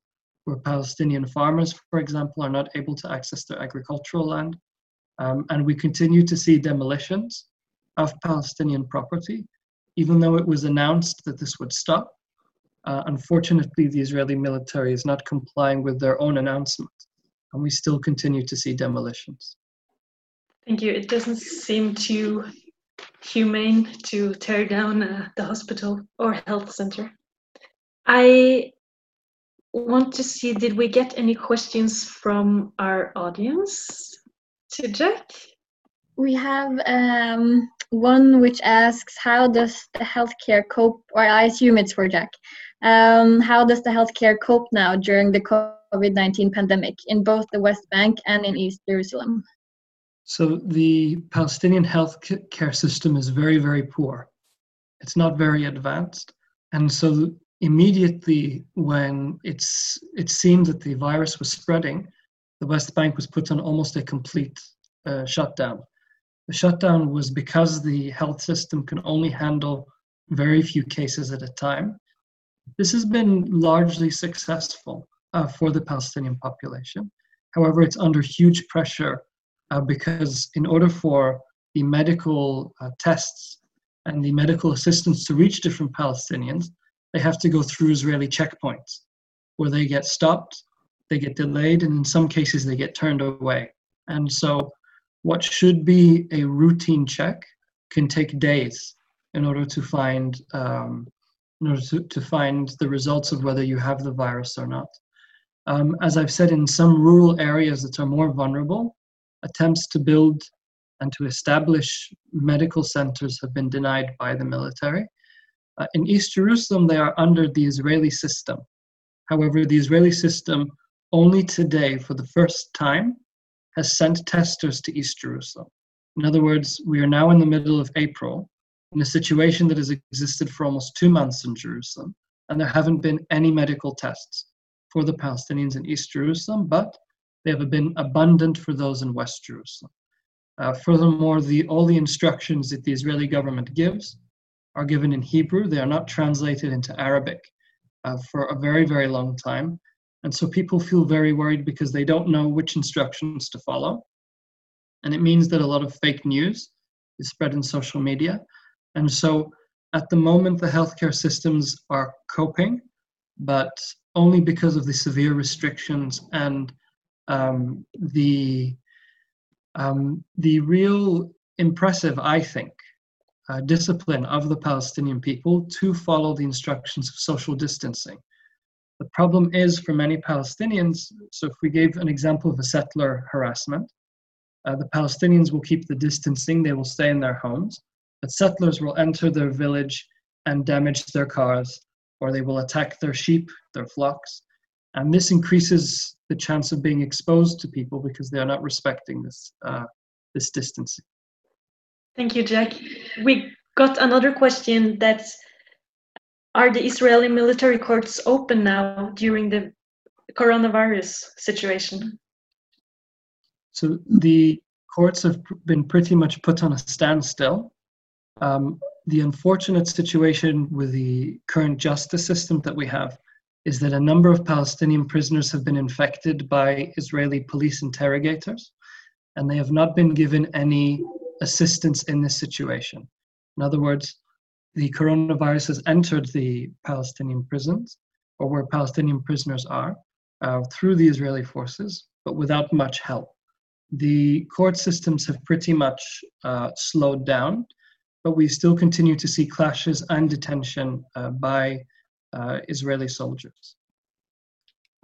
where Palestinian farmers, for example, are not able to access their agricultural land. Um, and we continue to see demolitions of Palestinian property, even though it was announced that this would stop. Uh, unfortunately, the Israeli military is not complying with their own announcement, and we still continue to see demolitions. Thank you. It doesn't seem too humane to tear down uh, the hospital or health center. I want to see, did we get any questions from our audience to Jack? We have um, one which asks, how does the healthcare cope, or I assume it's for Jack, um, how does the healthcare cope now during the COVID-19 pandemic in both the West Bank and in East Jerusalem? So the Palestinian health care system is very, very poor. It's not very advanced. And so immediately when it's it seemed that the virus was spreading, the West Bank was put on almost a complete uh, shutdown. The shutdown was because the health system can only handle very few cases at a time. This has been largely successful uh, for the Palestinian population. However, it's under huge pressure uh, because, in order for the medical uh, tests and the medical assistance to reach different Palestinians, they have to go through Israeli checkpoints where they get stopped, they get delayed, and in some cases they get turned away. And so, what should be a routine check can take days in order to find um, in order to, to find the results of whether you have the virus or not. Um, as I've said, in some rural areas that are more vulnerable, attempts to build and to establish medical centers have been denied by the military. Uh, in East Jerusalem, they are under the Israeli system. However, the Israeli system only today, for the first time, has sent testers to East Jerusalem. In other words, we are now in the middle of April in a situation that has existed for almost two months in Jerusalem, and there haven't been any medical tests for the Palestinians in East Jerusalem, but they have been abundant for those in West Jerusalem. Uh, furthermore, the, all the instructions that the Israeli government gives are given in Hebrew. They are not translated into Arabic uh, for a very, very long time. And so people feel very worried because they don't know which instructions to follow. And it means that a lot of fake news is spread in social media. And so at the moment, the healthcare systems are coping, but only because of the severe restrictions and um, the um, the real impressive, I think, uh, discipline of the Palestinian people to follow the instructions of social distancing. The problem is for many Palestinians, so if we gave an example of a settler harassment, uh, the Palestinians will keep the distancing, they will stay in their homes, but settlers will enter their village and damage their cars, or they will attack their sheep, their flocks. And this increases the chance of being exposed to people because they are not respecting this, uh, this distancing. Thank you, Jack. We got another question that's are the Israeli military courts open now during the coronavirus situation? So the courts have been pretty much put on a standstill. Um, the unfortunate situation with the current justice system that we have is that a number of Palestinian prisoners have been infected by Israeli police interrogators, and they have not been given any assistance in this situation. In other words, the coronavirus has entered the Palestinian prisons, or where Palestinian prisoners are, uh, through the Israeli forces, but without much help. The court systems have pretty much uh, slowed down, but we still continue to see clashes and detention uh, by uh, Israeli soldiers.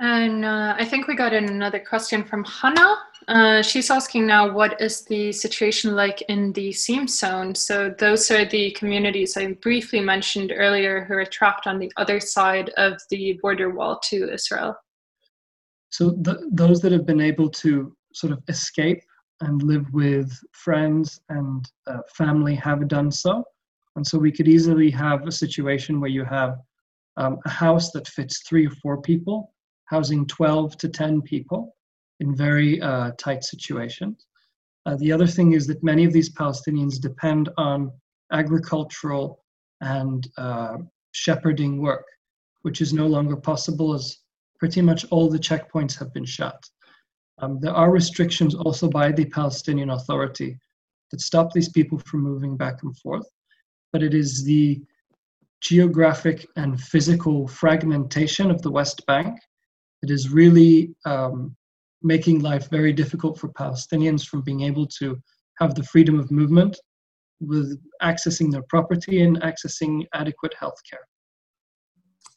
And uh, I think we got another question from Hannah. Uh, she's asking now, what is the situation like in the seam zone? So those are the communities I briefly mentioned earlier who are trapped on the other side of the border wall to Israel. So the, those that have been able to sort of escape and live with friends and uh, family have done so. And so we could easily have a situation where you have um, a house that fits three or four people, housing 12 to 10 people in very uh, tight situations. Uh, the other thing is that many of these Palestinians depend on agricultural and uh, shepherding work, which is no longer possible as pretty much all the checkpoints have been shut. Um, there are restrictions also by the Palestinian Authority that stop these people from moving back and forth, but it is the geographic and physical fragmentation of the West Bank that is really um, making life very difficult for Palestinians from being able to have the freedom of movement with accessing their property and accessing adequate health care.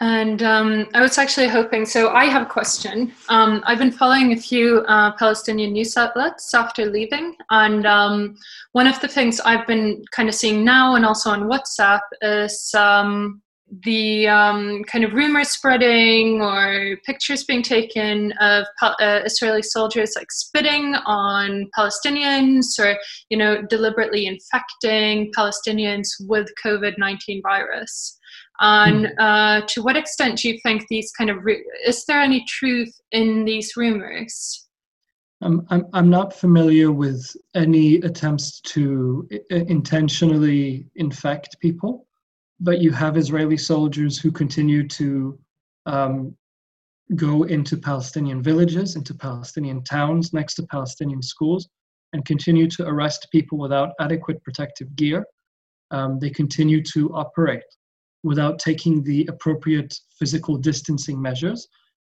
And um, I was actually hoping, so I have a question. Um, I've been following a few uh, Palestinian news outlets after leaving. And um, one of the things I've been kind of seeing now and also on WhatsApp is um, the um, kind of rumors spreading or pictures being taken of uh, Israeli soldiers like spitting on Palestinians or, you know, deliberately infecting Palestinians with COVID 19 virus. And hmm. uh, to what extent do you think these kind of is there any truth in these rumors? Um, I'm I'm not familiar with any attempts to intentionally infect people, but you have Israeli soldiers who continue to um, go into Palestinian villages, into Palestinian towns next to Palestinian schools, and continue to arrest people without adequate protective gear. Um, they continue to operate without taking the appropriate physical distancing measures.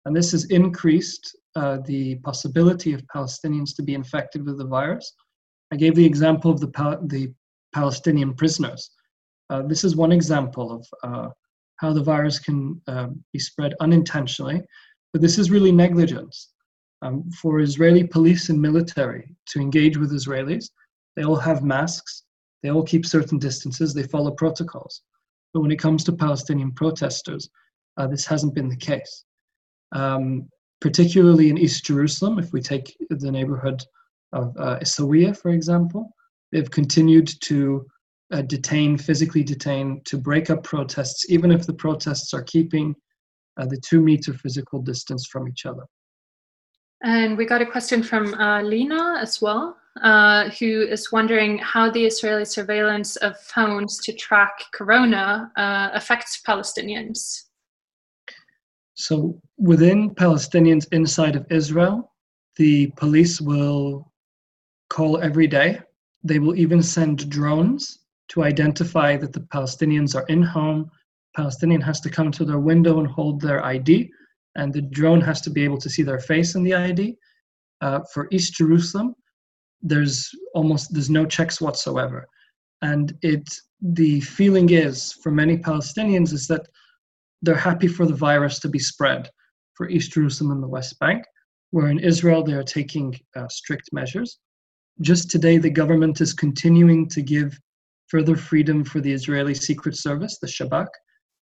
And this has increased uh, the possibility of Palestinians to be infected with the virus. I gave the example of the, the Palestinian prisoners. Uh, this is one example of uh, how the virus can uh, be spread unintentionally, but this is really negligence. Um, for Israeli police and military to engage with Israelis, they all have masks, they all keep certain distances, they follow protocols. But when it comes to Palestinian protesters, uh, this hasn't been the case. Um, particularly in East Jerusalem, if we take the neighborhood of uh, for example, they've continued to uh, detain, physically detain, to break up protests, even if the protests are keeping uh, the two meter physical distance from each other. And we got a question from uh, Lena as well uh, who is wondering how the Israeli surveillance of phones to track corona uh, affects Palestinians. So, within Palestinians inside of Israel, the police will call every day. They will even send drones to identify that the Palestinians are in home. Palestinian has to come to their window and hold their ID, and the drone has to be able to see their face in the ID. Uh, for East Jerusalem, there's almost there's no checks whatsoever and it the feeling is for many palestinians is that they're happy for the virus to be spread for east jerusalem and the west bank where in israel they are taking uh, strict measures just today the government is continuing to give further freedom for the israeli secret service the shabak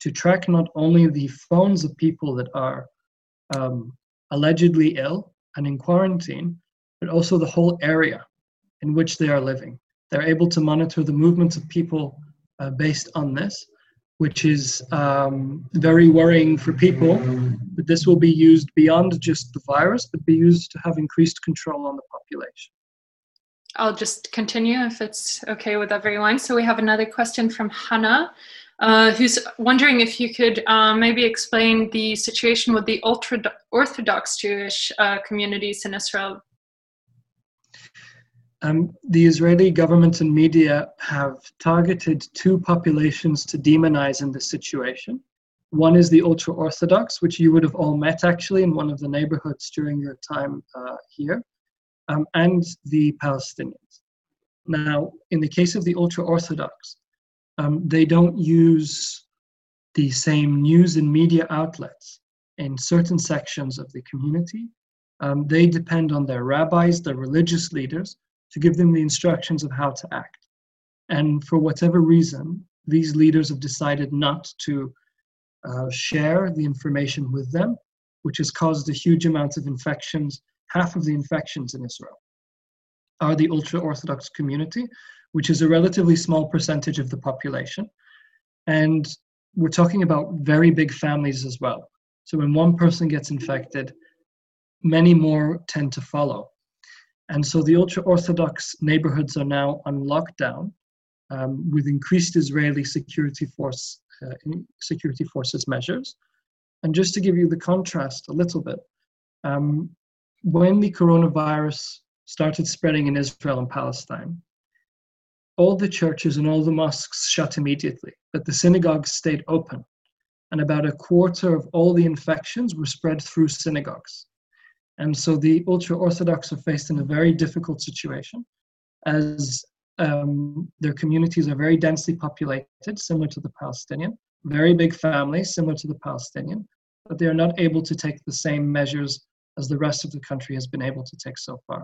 to track not only the phones of people that are um, allegedly ill and in quarantine, but also the whole area in which they are living. They're able to monitor the movements of people uh, based on this, which is um, very worrying for people. But this will be used beyond just the virus, but be used to have increased control on the population. I'll just continue if it's okay with everyone. So we have another question from Hannah, uh, who's wondering if you could uh, maybe explain the situation with the ultra Orthodox Jewish uh, communities in Israel. Um, the Israeli government and media have targeted two populations to demonize in this situation. One is the ultra Orthodox, which you would have all met actually in one of the neighborhoods during your time uh, here um, and the Palestinians. Now, in the case of the ultra Orthodox, um, they don't use the same news and media outlets in certain sections of the community. Um, they depend on their rabbis, their religious leaders, to give them the instructions of how to act. And for whatever reason, these leaders have decided not to uh, share the information with them, which has caused a huge amount of infections half of the infections in Israel are the ultra Orthodox community, which is a relatively small percentage of the population. And we're talking about very big families as well. So when one person gets infected, many more tend to follow. And so the ultra Orthodox neighborhoods are now on lockdown um, with increased Israeli security force uh, security forces measures. And just to give you the contrast a little bit, um, when the coronavirus started spreading in Israel and Palestine, all the churches and all the mosques shut immediately, but the synagogues stayed open. And about a quarter of all the infections were spread through synagogues. And so the ultra Orthodox are faced in a very difficult situation as um, their communities are very densely populated, similar to the Palestinian, very big families, similar to the Palestinian, but they are not able to take the same measures as the rest of the country has been able to take so far.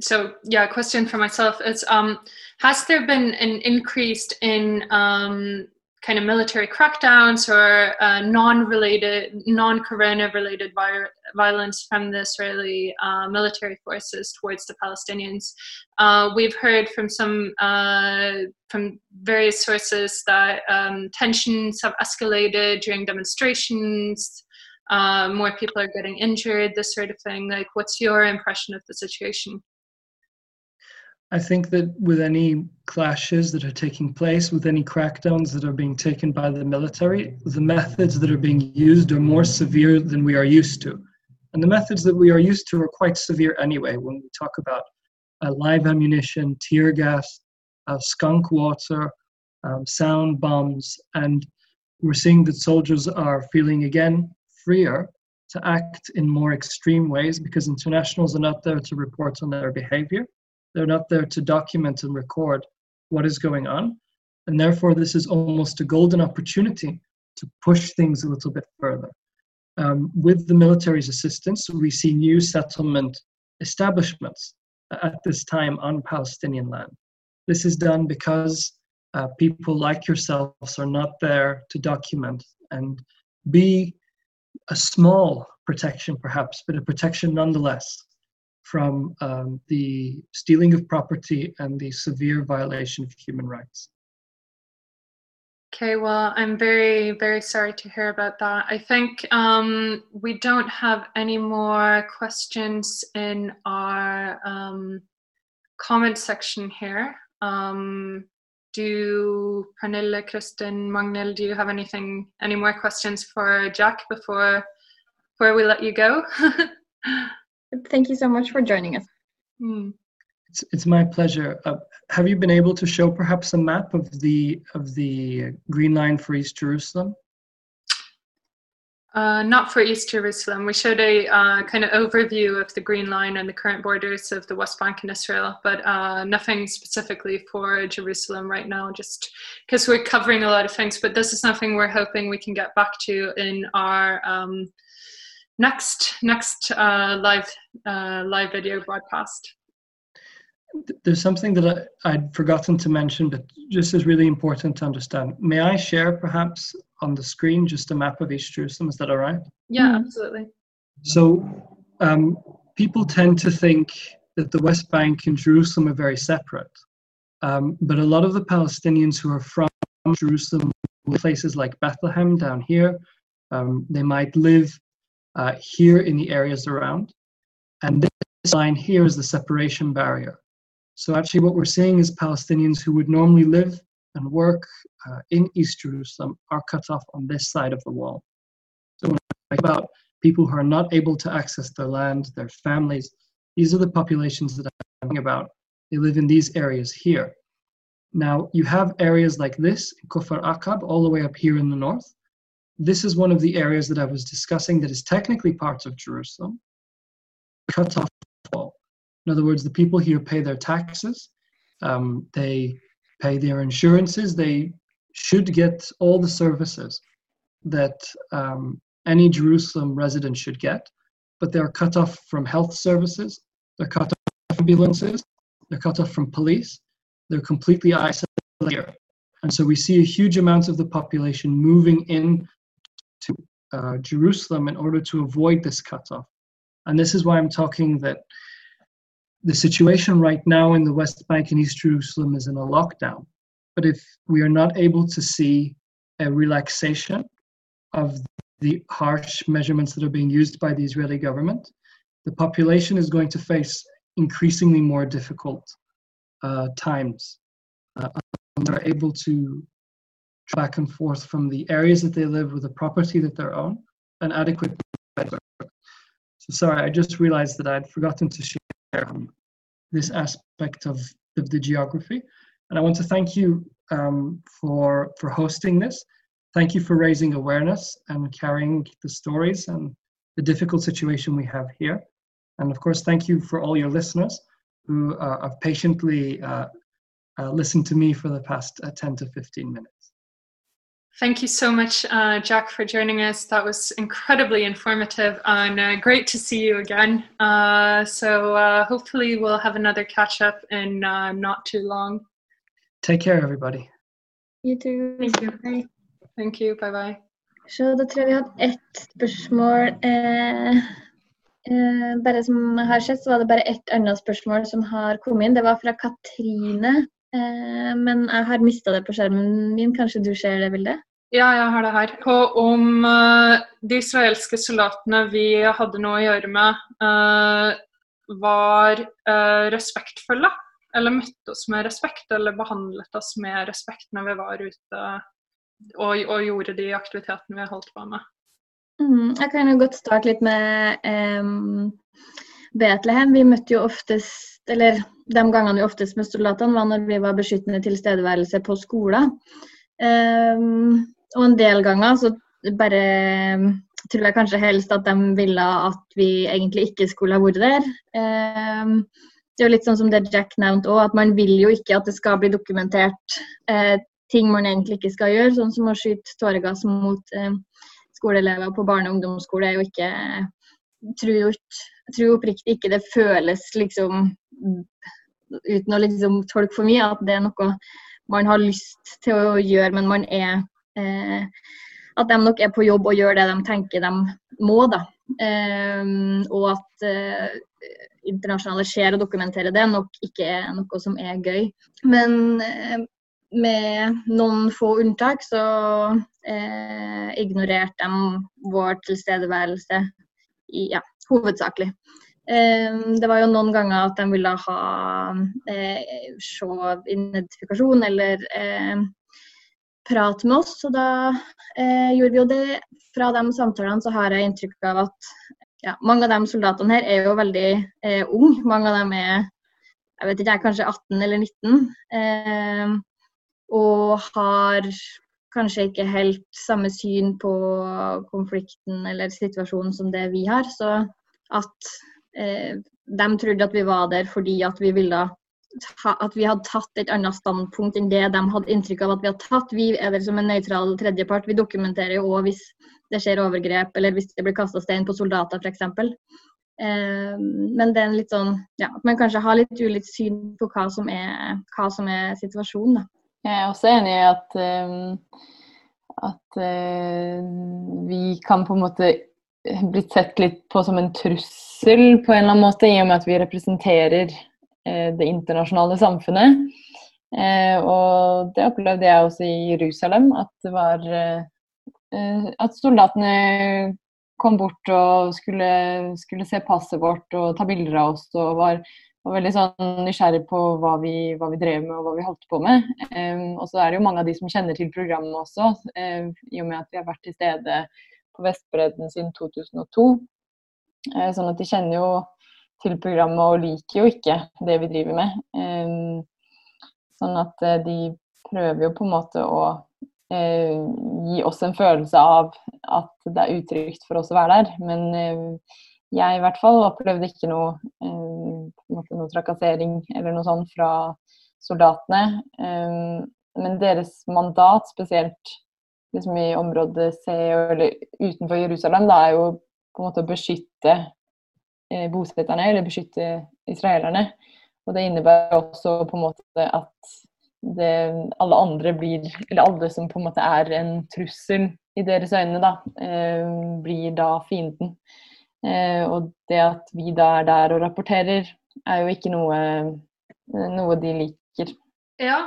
So yeah, a question for myself is: um, Has there been an increase in um, kind of military crackdowns or uh, non-related, non-corona-related violence from the Israeli uh, military forces towards the Palestinians? Uh, we've heard from some uh, from various sources that um, tensions have escalated during demonstrations uh, more people are getting injured, this sort of thing. Like, what's your impression of the situation? I think that with any clashes that are taking place, with any crackdowns that are being taken by the military, the methods that are being used are more severe than we are used to. And the methods that we are used to are quite severe anyway when we talk about uh, live ammunition, tear gas, uh, skunk water, um, sound bombs, and we're seeing that soldiers are feeling again freer to act in more extreme ways because internationals are not there to report on their behavior. They're not there to document and record what is going on. And therefore, this is almost a golden opportunity to push things a little bit further. Um, with the military's assistance, we see new settlement establishments at this time on Palestinian land. This is done because uh, people like yourselves are not there to document and be a small protection perhaps, but a protection nonetheless from um, the stealing of property and the severe violation of human rights. Okay, well, I'm very, very sorry to hear about that. I think um, we don't have any more questions in our um, comment section here. Um, do Pernille, Kristen, Magnhild, do you have anything, any more questions for Jack before, before we let you go? Thank you so much for joining us. Mm. It's, it's my pleasure. Uh, have you been able to show perhaps a map of the of the Green Line for East Jerusalem? Uh, not for East Jerusalem. We showed a uh, kind of overview of the Green Line and the current borders of the West Bank and Israel, but uh, nothing specifically for Jerusalem right now, just because we're covering a lot of things. But this is something we're hoping we can get back to in our um, next next uh, live uh, live video broadcast. There's something that I, I'd forgotten to mention, but just is really important to understand. May I share perhaps on the screen just a map of East Jerusalem. Is that all right? Yeah, Mm. absolutely. So um, people tend to think that the West Bank and Jerusalem are very separate. Um, but a lot of the Palestinians who are from Jerusalem, places like Bethlehem down here, um, they might live uh, here in the areas around. And this line here is the separation barrier. So actually, what we're seeing is Palestinians who would normally live and work uh, in East Jerusalem are cut off on this side of the wall. So when I think about people who are not able to access their land, their families, these are the populations that I'm talking about. They live in these areas here. Now, you have areas like this, Kufar Akab, all the way up here in the north. This is one of the areas that I was discussing that is technically part of Jerusalem, cut off wall. In other words, the people here pay their taxes, um, they pay their insurances, they should get all the services that um, any Jerusalem resident should get, but they're cut off from health services, they're cut off from ambulances, they're cut off from police, they're completely isolated. And so we see a huge amount of the population moving in to uh, Jerusalem in order to avoid this cutoff. And this is why I'm talking that the situation right now in the West Bank and East Jerusalem is in a lockdown. But if we are not able to see a relaxation of the harsh measurements that are being used by the Israeli government, the population is going to face increasingly more difficult uh, times. Uh, they're able to back and forth from the areas that they live with the property that they own and adequate. So sorry, I just realized that I'd forgotten to share this aspect of, of the geography. And I want to thank you um, for, for hosting this. Thank you for raising awareness and carrying the stories and the difficult situation we have here. And of course, thank you for all your listeners who uh, have patiently uh, uh, listened to me for the past uh, 10 to 15 minutes. Thank you so much, uh, Jack, for joining us. That was incredibly informative and uh, great to see you again. Uh, so uh, hopefully we'll have another catch up in uh, not too long. Take care, everybody. You too. Thank you. Hei. Thank you. Bye bye. Så da tror jeg vi har hatt ett spørsmål eh, eh, Bare som har sett, så var det bare ett annet spørsmål som har kommet inn. Det var fra Katrine. Eh, men jeg har mista det på skjermen min. Kanskje du ser det bildet? Ja, jeg har det her. På om eh, de israelske soldatene vi hadde noe å gjøre med, eh, var eh, respektfulle. Eller møtte oss med respekt, eller behandlet oss med respekt når vi var ute og, og gjorde de aktivitetene vi holdt på med. Mm, jeg kan jo godt starte litt med um, Betlehem. Vi møtte jo oftest, eller de gangene vi oftest med soldatene, var når vi var beskyttende tilstedeværelse på skolen. Em, og en del ganger så bare tror jeg kanskje helst at de ville at vi egentlig ikke skulle ha vært der. Em, det er jo litt sånn som det Jack nevnte òg, at man vil jo ikke at det skal bli dokumentert eh, ting man egentlig ikke skal gjøre, sånn som å skyte tåregass mot eh, skoleelever på barne- og ungdomsskole. er jo ikke tror tror oppriktig ikke det føles liksom uten å liksom tolke for mye, at det er noe man har lyst til å gjøre, men man er At de nok er på jobb og gjør det de tenker de må, da. Eh, og at eh, internasjonale ser og dokumenterer det, nok ikke er noe som er gøy. Men eh, med noen få unntak så eh, ignorerte de vår tilstedeværelse i, ja, hovedsakelig. Eh, det var jo noen ganger at de ville ha eh, se identifikasjon eller eh, prate med oss, og da eh, gjorde vi jo det. Fra de samtalene så har jeg inntrykk av at ja, mange av de soldatene her er jo veldig eh, unge. Mange av dem er jeg vet ikke, kanskje 18 eller 19. Eh, og har kanskje ikke helt samme syn på konflikten eller situasjonen som det vi har. Så at eh, de trodde at vi var der fordi at vi ville at vi hadde tatt et annet standpunkt enn det de hadde inntrykk av at vi hadde tatt. Vi er der som en nøytral tredjepart. Vi dokumenterer jo òg hvis det skjer overgrep eller hvis det blir kasta stein på soldater f.eks. Eh, men det er en litt sånn ja, at man kanskje har litt ulikt syn på hva som er, hva som er situasjonen. da. Jeg er også enig i at, um, at eh, vi kan på en måte blitt sett litt på som en trussel på en eller annen måte, i og med at vi representerer eh, det internasjonale samfunnet. Eh, og det opplevde jeg også i Jerusalem, at det var eh, At soldatene kom bort og skulle, skulle, se passet vårt og ta bilder av oss og var, var veldig sånn nysgjerrig på hva vi, hva vi, drev med og hva vi holdt på med. og så er det jo mange av de som kjenner til programmet også, i og med at vi har vært til stede på Vestbredden siden 2002. Eh, sånn at de kjenner jo til programmet og liker jo ikke det vi driver med. Eh, sånn at eh, de prøver jo på en måte å gi oss en følelse av at det er utrygt for oss å være der. Men jeg i hvert fall opplevde ikke noe, noe trakassering eller noe sånt fra soldatene. Men deres mandat, spesielt liksom i området C eller utenfor Jerusalem, da, er jo på en måte å beskytte eh, bosetterne, eller beskytte israelerne. Og det innebærer også på en måte at det, alle andre blir Eller alle som på en måte er en trussel i deres øyne, da, eh, blir da fienden. Eh, og det at vi da er der og rapporterer, er jo ikke noe, noe de liker. Ja,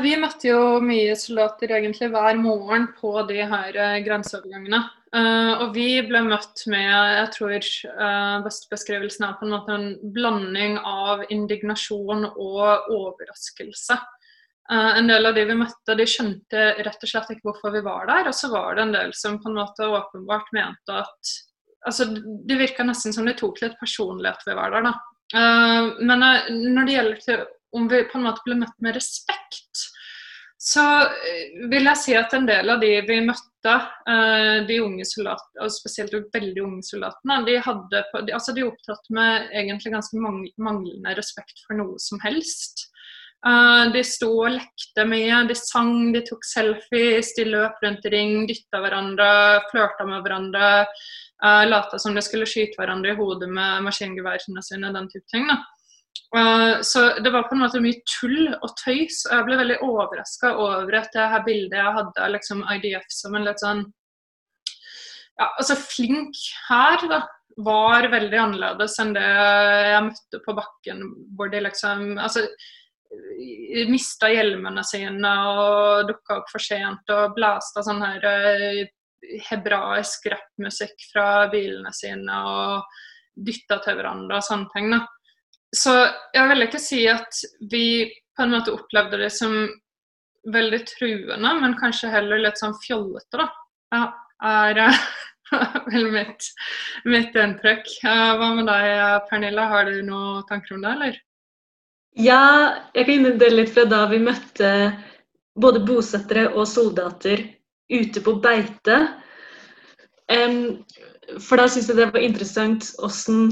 vi møtte jo mye soldater egentlig hver morgen på de her grenseovergangene. Uh, og vi ble møtt med jeg tror uh, beskrivelsen er på en måte en blanding av indignasjon og overraskelse. en del av de vi møtte, de skjønte rett og slett ikke hvorfor vi var der. Og så var det en del som på en måte åpenbart mente at altså, Det virka nesten som de tok litt personlig at vi var der, da. men når det gjelder til om vi på en måte ble møtt med respekt, så eh, vil jeg si at en del av de vi møtte, eh, de unge soldatene, og spesielt de veldig unge soldatene, de hadde de, altså de opptatt med egentlig ganske manglende respekt for noe som helst. Uh, de sto og lekte mye, de sang, de tok selfies, de løp rundt i ring, dytta hverandre, flørta med hverandre. Lata som de skulle skyte hverandre i hodet med maskingeværene sine, den type ting. da. Uh, så det var på en måte mye tull og tøys. og Jeg ble veldig overraska over at det her bildet jeg hadde av liksom IDF som en litt sånn ja, altså flink her, da, var veldig annerledes enn det jeg møtte på bakken, hvor de liksom altså mista hjelmene sine og dukka opp for sent og blasta sånn her uh, hebraisk rappmusikk fra bilene sine og dytta til hverandre og sånne ting. da så jeg vil ikke si at vi på en måte opplevde det som veldig truende, men kanskje heller litt sånn fjollete, da. Ja, er vel mitt, mitt inntrykk. Hva med deg, Pernille? Har du noen tanker om det, eller? Ja, jeg kan inndele litt fra da vi møtte både bosettere og soldater ute på beite. For da syns jeg det var interessant åssen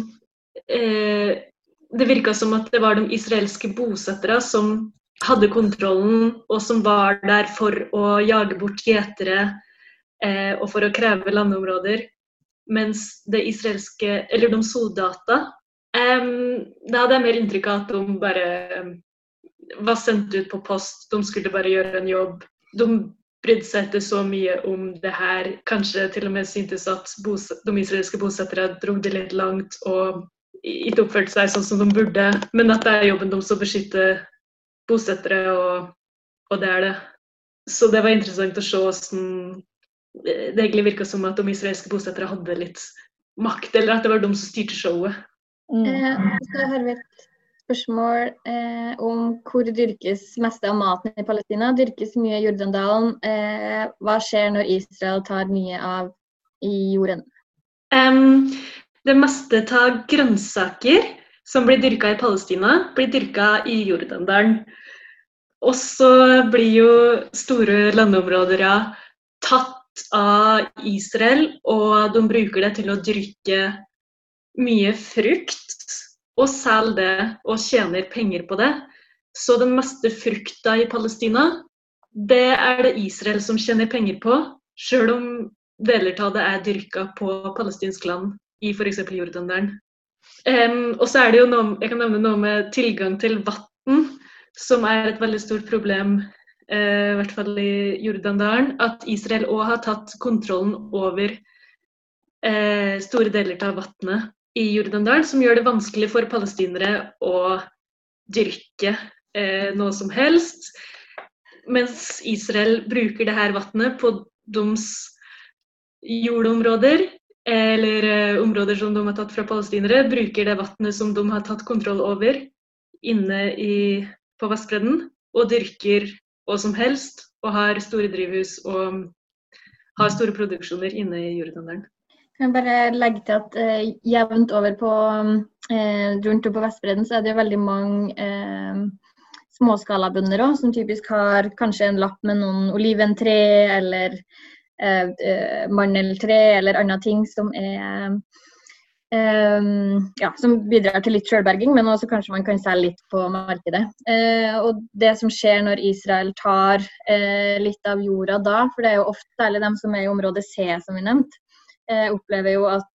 eh, det virka som at det var de israelske bosettere som hadde kontrollen, og som var der for å jage bort gjetere eh, og for å kreve landområder. Mens det israelske, eller de soldata eh, Da hadde jeg mer inntrykk av at de bare var sendt ut på post, de skulle bare gjøre en jobb. De brydde seg ikke så mye om det her. Kanskje til og med syntes at de israelske bosettere dro det litt langt og ikke oppført seg sånn som de burde. Men at det er jobben deres å beskytte bosettere, og, og, det er det. Så det var interessant å se åssen det egentlig virka som at de israelske bosettere hadde litt makt, eller at det var de som styrte showet. Mm. Eh, så har vi et spørsmål eh, om hvor dyrkes meste av maten i Palestina. Dyrkes mye i Jordandalen. Eh, hva skjer når Israel tar mye av i jorden? Um, det meste av grønnsaker som blir dyrka i Palestina, blir dyrka i Jordandalen. Og så blir jo store landområder ja, tatt av Israel, og de bruker det til å dyrke mye frukt. Og selger det og tjener penger på det. Så den meste frukta i Palestina, det er det Israel som tjener penger på, sjøl om deler av det er dyrka på palestinsk land i f.eks. Jordandalen. Um, og så er det jo noe, jeg kan nevne noe med tilgang til vann, som er et veldig stort problem uh, i hvert fall i Jordandalen, at Israel òg har tatt kontrollen over uh, store deler av vannet i Jordandalen, som gjør det vanskelig for palestinere å dyrke uh, noe som helst. Mens Israel bruker det her vannet på deres jordområder, eller eh, områder som de har tatt fra palestinere, bruker det vannet som de har tatt kontroll over inne i, på Vestbredden, og dyrker hva som helst, og har store drivhus og har store produksjoner inne i Jordandalen. Kan jeg bare legge til at eh, jevnt over på eh, rundt og på Vestbredden så er det jo veldig mange eh, småskalabønder òg, som typisk har kanskje en lapp med noen oliventre eller eh, eh, mandeltre eller andre ting som er Um, ja, som bidrar til litt sjølberging, men også kanskje man kan selge litt på markedet. Uh, og Det som skjer når Israel tar uh, litt av jorda da, for det er jo ofte særlig dem som er i område C, som vi nevnte, uh, opplever jo at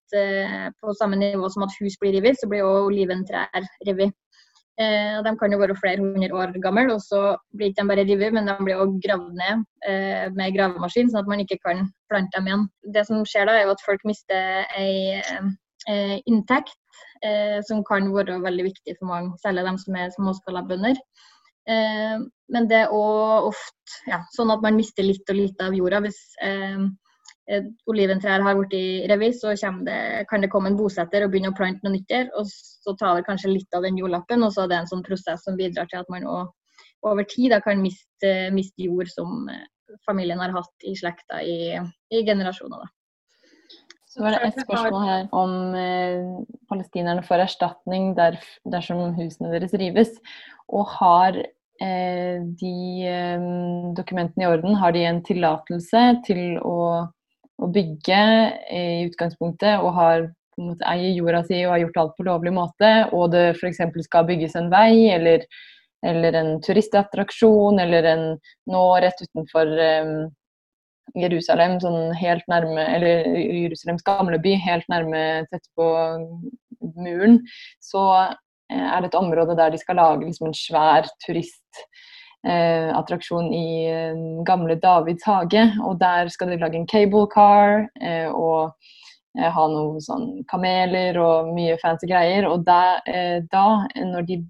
på samme nivå som at hus blir revet, så blir jo oliventrær revet. Eh, de kan jo være flere hundre år gamle, og så blir ikke de bare revet, men de blir også gravd ned eh, med gravemaskin, sånn at man ikke kan plante dem igjen. Det som skjer da, er jo at folk mister ei eh, inntekt, eh, som kan være veldig viktig for mange, særlig de som er småskalabønder. Eh, men det er òg ofte ja, sånn at man mister litt og litt av jorda. Hvis eh, eh, oliventrær har blitt revet, så det, kan det komme en bosetter og begynne å plante noe nytt der. Og så tar det kanskje litt av den jordlappen, og så er det en sånn prosess som bidrar til at man også, over tid da, kan miste, miste, jord som eh, familien har hatt i slekta i, i generasjoner. Da. Så var det et spørsmål her om eh, palestinerne får erstatning der, dersom husene deres rives. Og har eh, de eh, dokumentene i orden? Har de en tillatelse til å, å bygge i utgangspunktet, og har eier jorda si og har gjort alt på lovlig måte, og det f.eks. skal bygges en vei eller, eller en turistattraksjon eller en nå rett utenfor um, Jerusalem, sånn helt nærme, eller Jerusalems gamle by, helt nærme tett på muren, så eh, er det et område der de skal lage liksom en svær turistattraksjon eh, i eh, gamle Davids hage. Og der skal de lage en cable car eh, og eh, ha noen sånn kameler og mye fancy greier. Og da, eh, da når de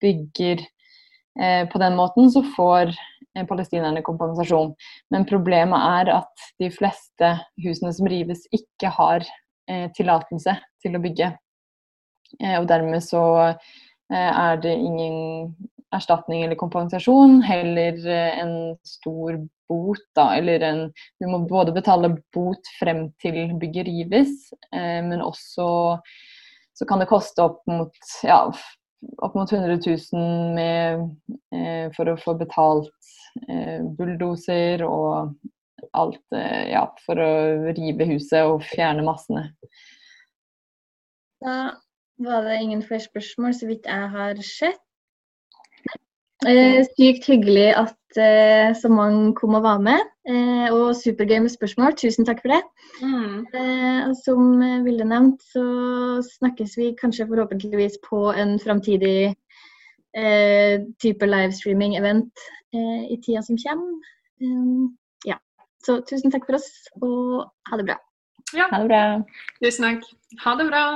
bygger på den måten, så får palestinerne kompensasjon. Men problemet er at de fleste husene som rives, ikke har eh, tillatelse til å bygge. Eh, og dermed så er det ingen erstatning eller kompensasjon, heller eh, en stor bot, da. Eller en Du må både betale bot frem til bygget rives, eh, men også så kan det koste opp mot ja, opp mot 100 000 med, eh, for å få betalt eh, bulldoser og alt eh, ja, for å rive huset og fjerne massene. Da var det ingen flere spørsmål, så vidt jeg har sett. Eh, sykt hyggelig at eh, så mange kom og var med. Eh, og supergøy med spørsmål. Tusen takk for det. Mm. Eh, som Vilde nevnt, så snakkes vi kanskje forhåpentligvis på en framtidig eh, type livestreaming-event eh, i tida som kommer. ja. Så tusen takk for oss, og ha det bra. Ja. Ha det bra. Tusen takk. Ha det bra.